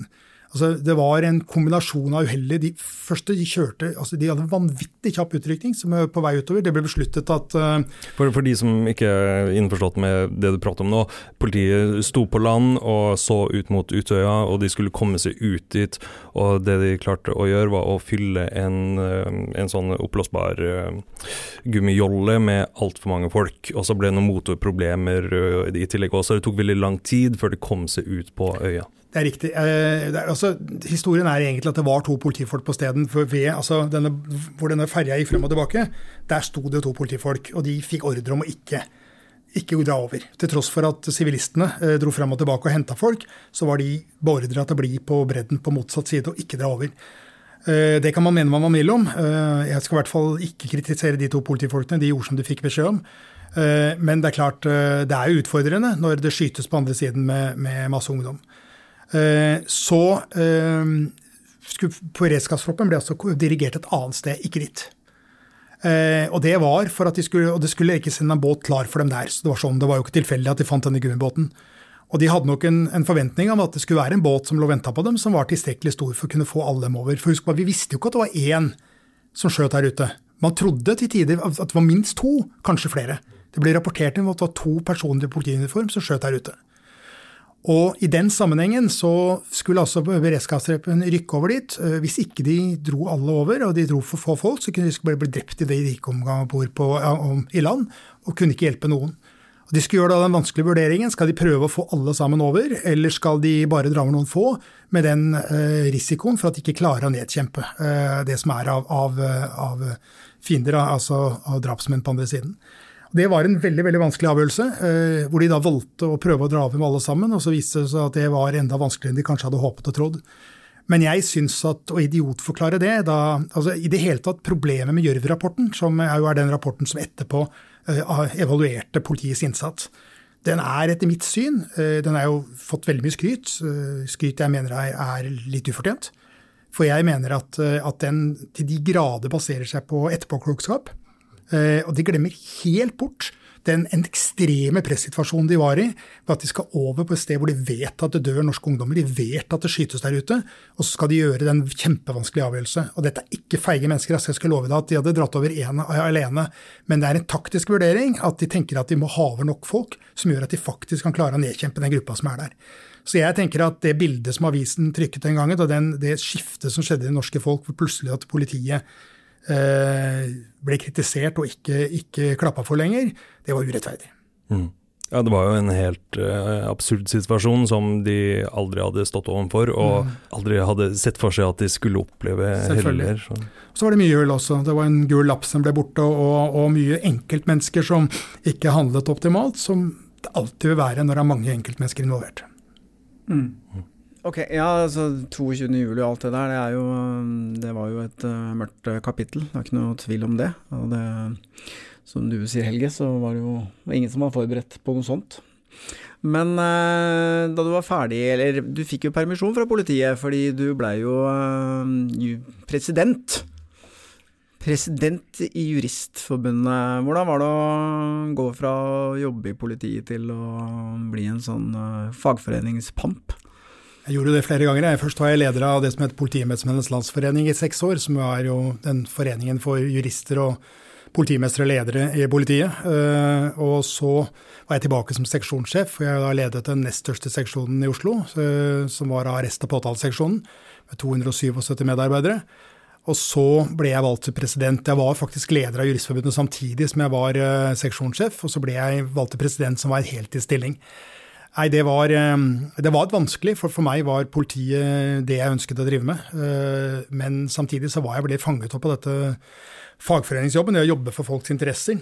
Altså, det var en kombinasjon av uheldige De første de kjørte altså De hadde vanvittig kjapp utrykning som er på vei utover. Det ble besluttet at uh, for, for, de som ikke er innforstått med det du prater om nå. Politiet sto på land og så ut mot Utøya, og de skulle komme seg ut dit. Og det de klarte å gjøre, var å fylle en, eh, en sånn oppblåsbar uh, gummijolle med altfor mange folk. Og så ble det noen motorproblemer uh, i tillegg også. Det tok veldig lang tid før de kom seg ut på øya. Det er riktig. Eh, det er, altså, historien er egentlig at det var to politifolk på stedet. Altså, hvor denne ferja gikk frem og tilbake, der sto det to politifolk. Og de fikk ordre om å ikke, ikke dra over. Til tross for at sivilistene eh, dro frem og tilbake og henta folk, så var de beordra til å bli på bredden på motsatt side og ikke dra over. Eh, det kan man mene hva man vil om. Jeg skal i hvert fall ikke kritisere de to politifolkene. De gjorde som de fikk beskjed om. Men det er klart, det er utfordrende når det skytes på andre siden med, med masse ungdom. Eh, så beredskapstroppen ble altså dirigert et annet sted, ikke dit. Og det var for at de skulle, og det skulle ikke sende en båt klar for dem der. så Det var sånn, det var jo ikke tilfeldig at de fant denne gummibåten. Og de hadde nok en, en, forventning om at det skulle være en båt som lå venta på dem, som var tilstrekkelig stor for å kunne få alle dem over. For husk, Vi visste jo ikke at det var én som skjøt her ute. Man trodde til tider at det var minst to, kanskje flere. Det ble rapportert inn at det var to personer i politiuniform som skjøt her ute. Og I den sammenhengen så skulle altså beredskapstroppen rykke over dit. Eh, hvis ikke de dro alle over, og de dro for få folk, så kunne de bare bli drept i det de gikk om bord i land, og kunne ikke hjelpe noen. Og de skulle gjøre da den vanskelige vurderingen. Skal de prøve å få alle sammen over, eller skal de bare dra over noen få, med den eh, risikoen for at de ikke klarer å nedkjempe eh, det som er av, av, av fiender, altså av drapsmenn på andre siden. Det var en veldig veldig vanskelig avgjørelse, eh, hvor de da valgte å prøve å dra over med alle sammen. og Så viste det seg at det var enda vanskeligere enn de kanskje hadde håpet og trodd. Men jeg syns at å idiotforklare det da, altså I det hele tatt problemet med Gjørv-rapporten, som jo er den rapporten som etterpå uh, evaluerte politiets innsats, den er etter mitt syn uh, Den har jo fått veldig mye skryt. Skryt jeg mener er, er litt ufortjent. For jeg mener at, at den til de grader baserer seg på etterpåklokskap. Eh, og de glemmer helt bort den ekstreme pressituasjonen de var i, ved at de skal over på et sted hvor de vet at det dør norske ungdommer, de vet at det skytes der ute, og så skal de gjøre den kjempevanskelige avgjørelse. Og dette er ikke feige mennesker, altså jeg skal love deg at de hadde dratt over én alene, men det er en taktisk vurdering at de tenker at de må ha over nok folk som gjør at de faktisk kan klare å nedkjempe den gruppa som er der. Så jeg tenker at det bildet som avisen trykket den gangen, og den, det skiftet som skjedde i det norske folk, hvor plutselig at politiet ble kritisert og ikke, ikke klappa for lenger, det var urettferdig. Mm. Ja, det var jo en helt uh, absurd situasjon som de aldri hadde stått overfor, og mm. aldri hadde sett for seg at de skulle oppleve heller. Så. så var det mye øl også. Det var en gul lapp som ble borte, og, og mye enkeltmennesker som ikke handlet optimalt, som det alltid vil være når det er mange enkeltmennesker involvert. Mm. Ok, ja, altså 22. juli og alt det der, det, er jo, det var jo et uh, mørkt uh, kapittel. Det er ikke noe tvil om det. Og det, som du sier, Helge, så var det jo ingen som var forberedt på noe sånt. Men uh, da du var ferdig, eller du fikk jo permisjon fra politiet fordi du blei jo president. President i Juristforbundet. Hvordan var det å gå fra å jobbe i politiet til å bli en sånn fagforeningspamp? Jeg gjorde det flere ganger. Først var jeg leder av det som heter Politiembedsmennenes Landsforening i seks år, som er jo den foreningen for jurister og politimestere og ledere i politiet. Eh, og så var jeg tilbake som seksjonssjef, og jeg da ledet den nest største seksjonen i Oslo, eh, som var arrest- og påtaleseksjonen, med 277 medarbeidere. Og så ble jeg valgt til president. Jeg var faktisk leder av Juristforbundet samtidig som jeg var eh, seksjonssjef, og så ble jeg valgt til president som var en heltidsstilling. Nei, det var, eh, det var vanskelig, for for meg var politiet det jeg ønsket å drive med. Eh, men samtidig så var jeg ble fanget opp av dette fagforeningsjobben, det å jobbe for folks interesser.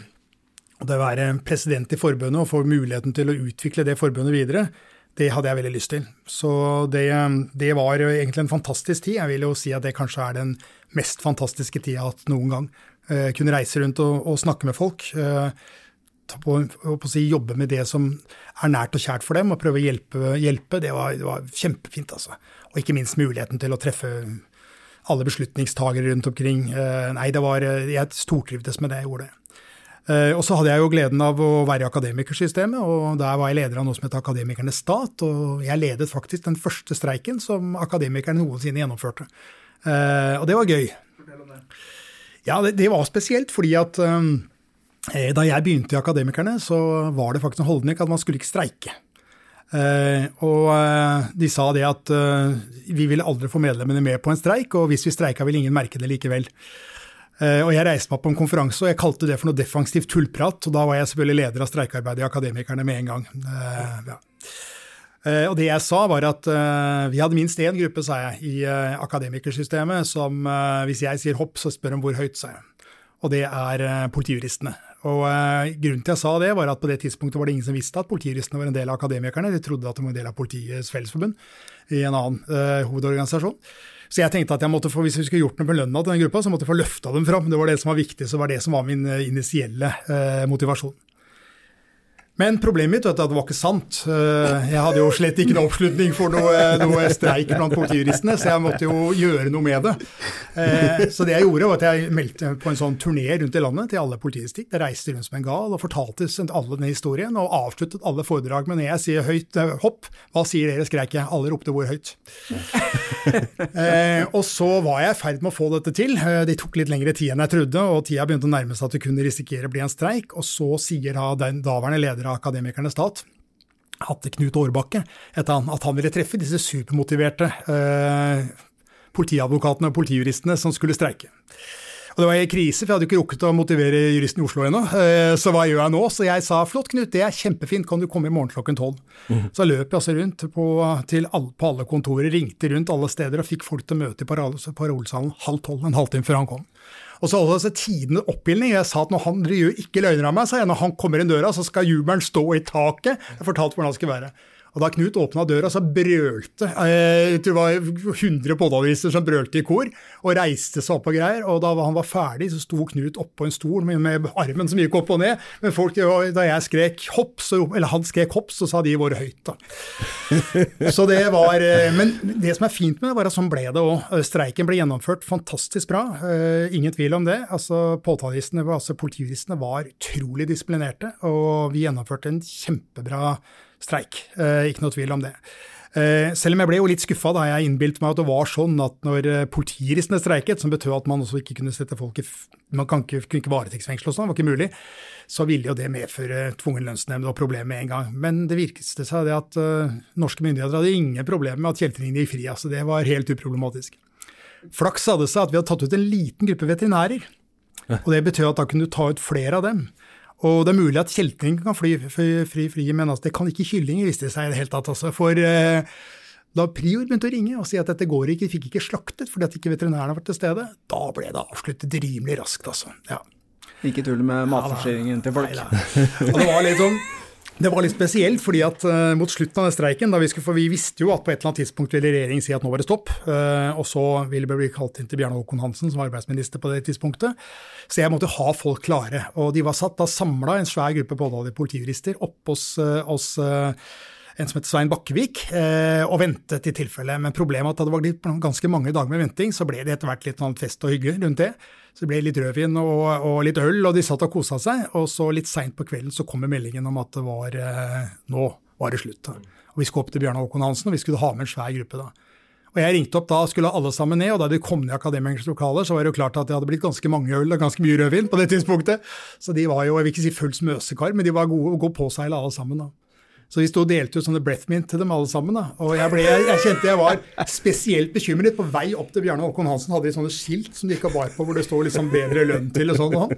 Og det å være president i forbundet og få muligheten til å utvikle det forbundet videre, det hadde jeg veldig lyst til. Så det, det var egentlig en fantastisk tid. Jeg vil jo si at det kanskje er den mest fantastiske tida jeg har hatt noen gang. Jeg eh, kunne reise rundt og, og snakke med folk på, på si, jobbe med det som er nært og kjært for dem, og prøve å hjelpe, hjelpe det, var, det, var, kjempefint. altså. Og ikke minst muligheten til å treffe alle beslutningstagere rundt omkring. Eh, nei, det var, jeg stortrivdes med det jeg gjorde. Eh, og så hadde jeg jo gleden av å være i akademikersystemet, og der var jeg leder av noe som het Akademikernes stat. Og jeg ledet faktisk den første streiken som akademikerne noensinne gjennomførte. Eh, og det var gøy. Ja, det, det var spesielt fordi at Eh, da jeg begynte i Akademikerne, så var det faktisk en holdning at man skulle ikke streike. Eh, og eh, de sa det at vi ville aldri få medlemmene med på en streik, og hvis vi streika, ville ingen merke det likevel. Og jeg reiste meg på en konferanse, og jeg kalte det for noe defensivt tullprat. Og da var jeg selvfølgelig leder av streikearbeidet i Akademikerne med en gang. Ja. Eh, og det jeg sa, var at eh, vi hadde minst én gruppe, sa jeg, i eh, akademikersystemet som eh, hvis jeg sier hopp, så spør de hvor høyt, sa jeg. Og det er eh, politijuristene. Og eh, Grunnen til jeg sa det, var at på det tidspunktet var det ingen som visste at politijuristene var en del av akademikerne. De trodde at de var en del av Politiets Fellesforbund i en annen eh, hovedorganisasjon. Så jeg tenkte at jeg måtte få, hvis vi skulle gjort noe på lønna til den gruppa, så måtte jeg få løfta dem fram. Det var det som var viktig, så var det som var min eh, initielle eh, motivasjon. Men problemet mitt var at det var ikke sant. Eh, Jeg hadde jo slett ikke noe oppslutning for noe, noe streik blant politijuristene, så jeg måtte jo gjøre noe med det. Eh, Så det jeg gjorde, var at jeg meldte på en sånn turné rundt i landet til alle politidistrikt. Jeg reiste rundt som en gal og fortalte alle denne historien, og avsluttet alle foredrag med når jeg sier høyt eh, hopp, hva sier dere, skreik jeg. Alle ropte hvor høyt. Eh, og så var jeg i ferd med å få dette til. Eh, Det tok litt lengre tid enn jeg trodde, og tida begynte å nærme seg at det kunne risikere å bli en streik. Og så sier da den daværende leder av Akademikernes stat, Hatte Knut Årbakke, at han, ville treffe disse supermotiverte eh, politiadvokatene og politijuristene som skulle streike. Og Det var i krise, for jeg hadde ikke rukket å motivere juristen i Oslo ennå. Eh, Så hva gjør jeg nå? Så jeg sa flott, Knut, det er kjempefint, kan du komme i morgen klokken tolv? Så løp jeg altså rundt på, til alle, på alle kontorer, ringte rundt alle steder og fikk folk til å møte i parolesalen halv tolv, en halvtime før han kom. Og så altså tidene oppildning. Jeg sa at når han gjør ikke løgner av meg, sa jeg, når han kommer inn døra, så skal jubelen stå i taket. Jeg fortalte hvordan han skulle være. Og da Knut åpna døra, så brølte eh, jeg tror det var 100 påtaleviser som brølte i kor, og reiste seg opp og greier. Og da han var ferdig, så sto Knut oppå en stol med, med armen som gikk opp og ned. Men folk, da jeg skrek hopp, så, eller han skrek hopp, så sa de våre høyt, da. Så det var, eh, Men det som er fint med det, var at sånn ble det òg. Streiken ble gjennomført fantastisk bra, eh, ingen tvil om det. Altså Påtalejuristene, altså Politijuristene var utrolig disiplinerte, og vi gjennomførte en kjempebra streik. Eh, ikke noe tvil om det. Eh, selv om jeg ble jo litt skuffa da jeg innbilte meg at det var sånn at når politiristene politijuristene streiket, som betød at man også ikke kunne sette folk i Man kan ikke, kunne ikke varetektsfengsle og sånn, det var ikke mulig. Så ville jo det medføre tvungen lønnsnemnd og problemer med en gang. Men det virkeste seg det at eh, norske myndigheter hadde ingen problemer med at kjeltringene gikk fri. altså Det var helt uproblematisk. Flaks hadde seg at vi hadde tatt ut en liten gruppe veterinærer. Og det betød at da kunne du ta ut flere av dem. Og det er mulig at kjeltring kan fly fri, fri, men altså, det kan ikke kyllinger, viste det seg i det hele tatt. Altså. For eh, da Prior begynte å ringe og si at dette går ikke, de fikk ikke slaktet fordi at ikke veterinærene var til stede, da ble det avsluttet rimelig raskt, altså. Ja. Ikke tull med matforsyningen til folk. Nei, da. Og det var litt sånn det var litt spesielt, fordi at uh, mot slutten av den streiken, vi, skulle, vi visste jo at på et eller annet tidspunkt ville regjeringen si at nå var det stopp, uh, og så ville det bli kalt inn til Bjarne Håkon Hansen som var arbeidsminister på det tidspunktet. Så jeg måtte ha folk klare. Og de var satt da samla, en svær gruppe påtalte politijurister, oppe hos, uh, hos en som heter Svein Bakkevik, og ventet i tilfelle. Men problemet var at det var ganske mange dager med venting, så ble det etter hvert litt sånn fest og hygge rundt det. Så det ble litt rødvin og, og litt øl, og de satt og kosa seg. Og så litt seint på kvelden så kommer meldingen om at det var eh, nå var det slutt. Og vi skulle opp til Bjørnar Håkon Hansen, og vi skulle ha med en svær gruppe da. Og jeg ringte opp da, skulle alle sammen ned, og da de kom ned i Akademikernes lokaler, så var det jo klart at det hadde blitt ganske mange øl og ganske mye rødvin på det tidspunktet. Så de var jo, jeg vil ikke si full smøsekar, men de var gode å gå på alle sammen da. Så vi sto og delte ut sånne breath mint til dem alle sammen. da. Og jeg, ble, jeg, kjente jeg var spesielt bekymret. På vei opp til Bjarne Håkon Hansen hadde de sånne skilt som de ikke bar på, hvor det står liksom 'bedre lønn til' og sånn. Og,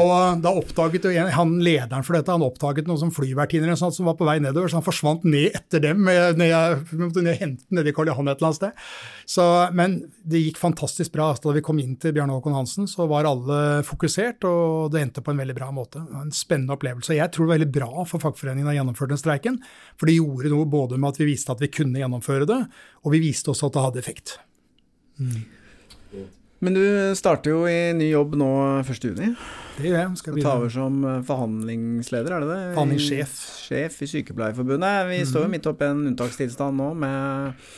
og da oppdaget han lederen for dette han oppdaget noen som flyvertinner sånn, som var på vei nedover, så han forsvant ned etter dem. Når jeg måtte ned hente ned, i Karl Johan et eller annet sted. Så, men det gikk fantastisk bra. Da vi kom inn til Bjarne Håkon Hansen, så var alle fokusert, og det endte på en veldig bra måte. En spennende opplevelse. Jeg tror det var veldig bra for fagforeningen å ha gjennomført den streiken. For det gjorde noe både med at vi viste at vi kunne gjennomføre det, og vi viste også at det hadde effekt. Men du starter jo i ny jobb nå 1.6. Det gjør jeg. Skal Du tar over som eh, forhandlingsleder, er det det? Forhandlingssjef. Sjef i Sykepleierforbundet. Vi står jo midt oppi en unntakstilstand nå med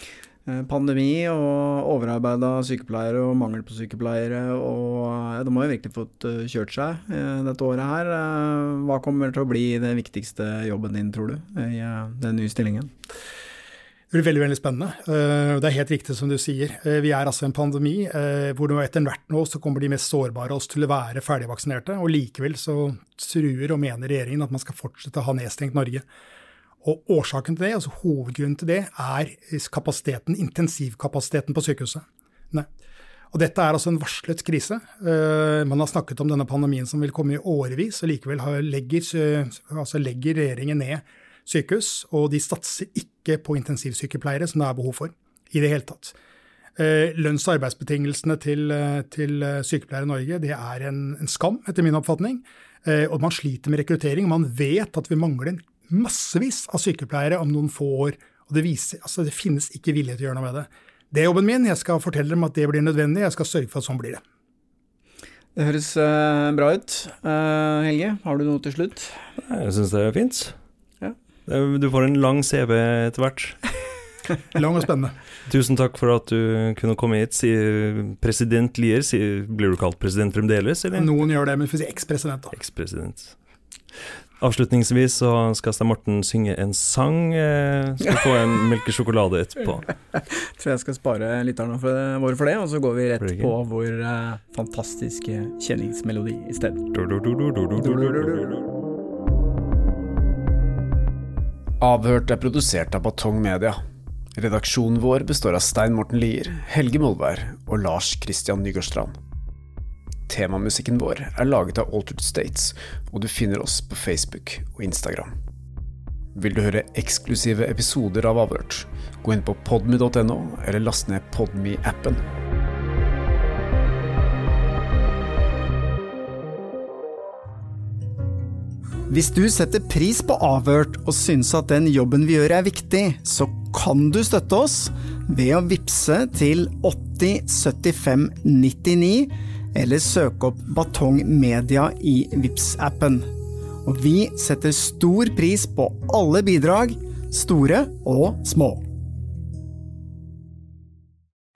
pandemi og overarbeida sykepleiere og mangel på sykepleiere. Og de har jo virkelig fått eh, kjørt seg eh, dette året her. Eh, Hva kommer til å bli den viktigste jobben din, tror du, i eh, den nye stillingen? Det blir veldig veldig spennende. Eh, Det er helt riktig som du sier. Eh, Vi er altså i en pandemi eh, hvor etter hvert nå så kommer de mest sårbare oss til å være ferdigvaksinerte. Og likevel så truer og mener regjeringen at man skal fortsette å ha nedstengt Norge. Og årsaken til det, altså hovedgrunnen til det, er kapasiteten, intensivkapasiteten på sykehuset. Nei. Og dette er altså en varslet krise. Eh, Man har snakket om denne pandemien som vil komme i årevis, og likevel legger, altså legger regjeringen ned sykehus, og de satser ikke på intensivsykepleiere, som det er behov for i det hele tatt. Eh, lønns- og arbeidsbetingelsene til, eh, til sykepleiere i Norge det er en, en skam, etter min oppfatning. Og man sliter med rekruttering. Man vet at vi mangler massevis av sykepleiere om noen få år. Og det, viser, altså det finnes ikke vilje til å gjøre noe med det. Det er jobben min. Jeg skal fortelle dem at det blir nødvendig. Jeg skal sørge for at sånn blir det. Det høres uh, bra ut. Uh, Helge, har du noe til slutt? Jeg syns det er fint. Ja. Du får en lang CV etter hvert. lang og spennende. Tusen takk for at du kunne komme hit. Sier president Lier, blir du kalt president fremdeles, eller? Noen gjør det, men vi får si ekspresident, da. Ekspresident. Avslutningsvis så skal Stein Morten synge en sang. Eh, skal få en melkesjokolade etterpå. Tror jeg skal spare lytterne våre for det, og så går vi rett på vår uh, fantastiske kjenningsmelodi i stedet. Avhørt er produsert av Batong Media. Redaksjonen vår består av Stein Morten Lier, Helge Molvær og Lars Christian Nygårdstrand. Temamusikken vår er laget av Altered States, og du finner oss på Facebook og Instagram. Vil du høre eksklusive episoder av Avhørt, gå inn på podmy.no, eller last ned Podmy-appen. Hvis du setter pris på Avhørt og syns at den jobben vi gjør er viktig, så kan du støtte oss ved å vippse til 8075 99 eller søke opp Batong Media i vips appen Og vi setter stor pris på alle bidrag, store og små.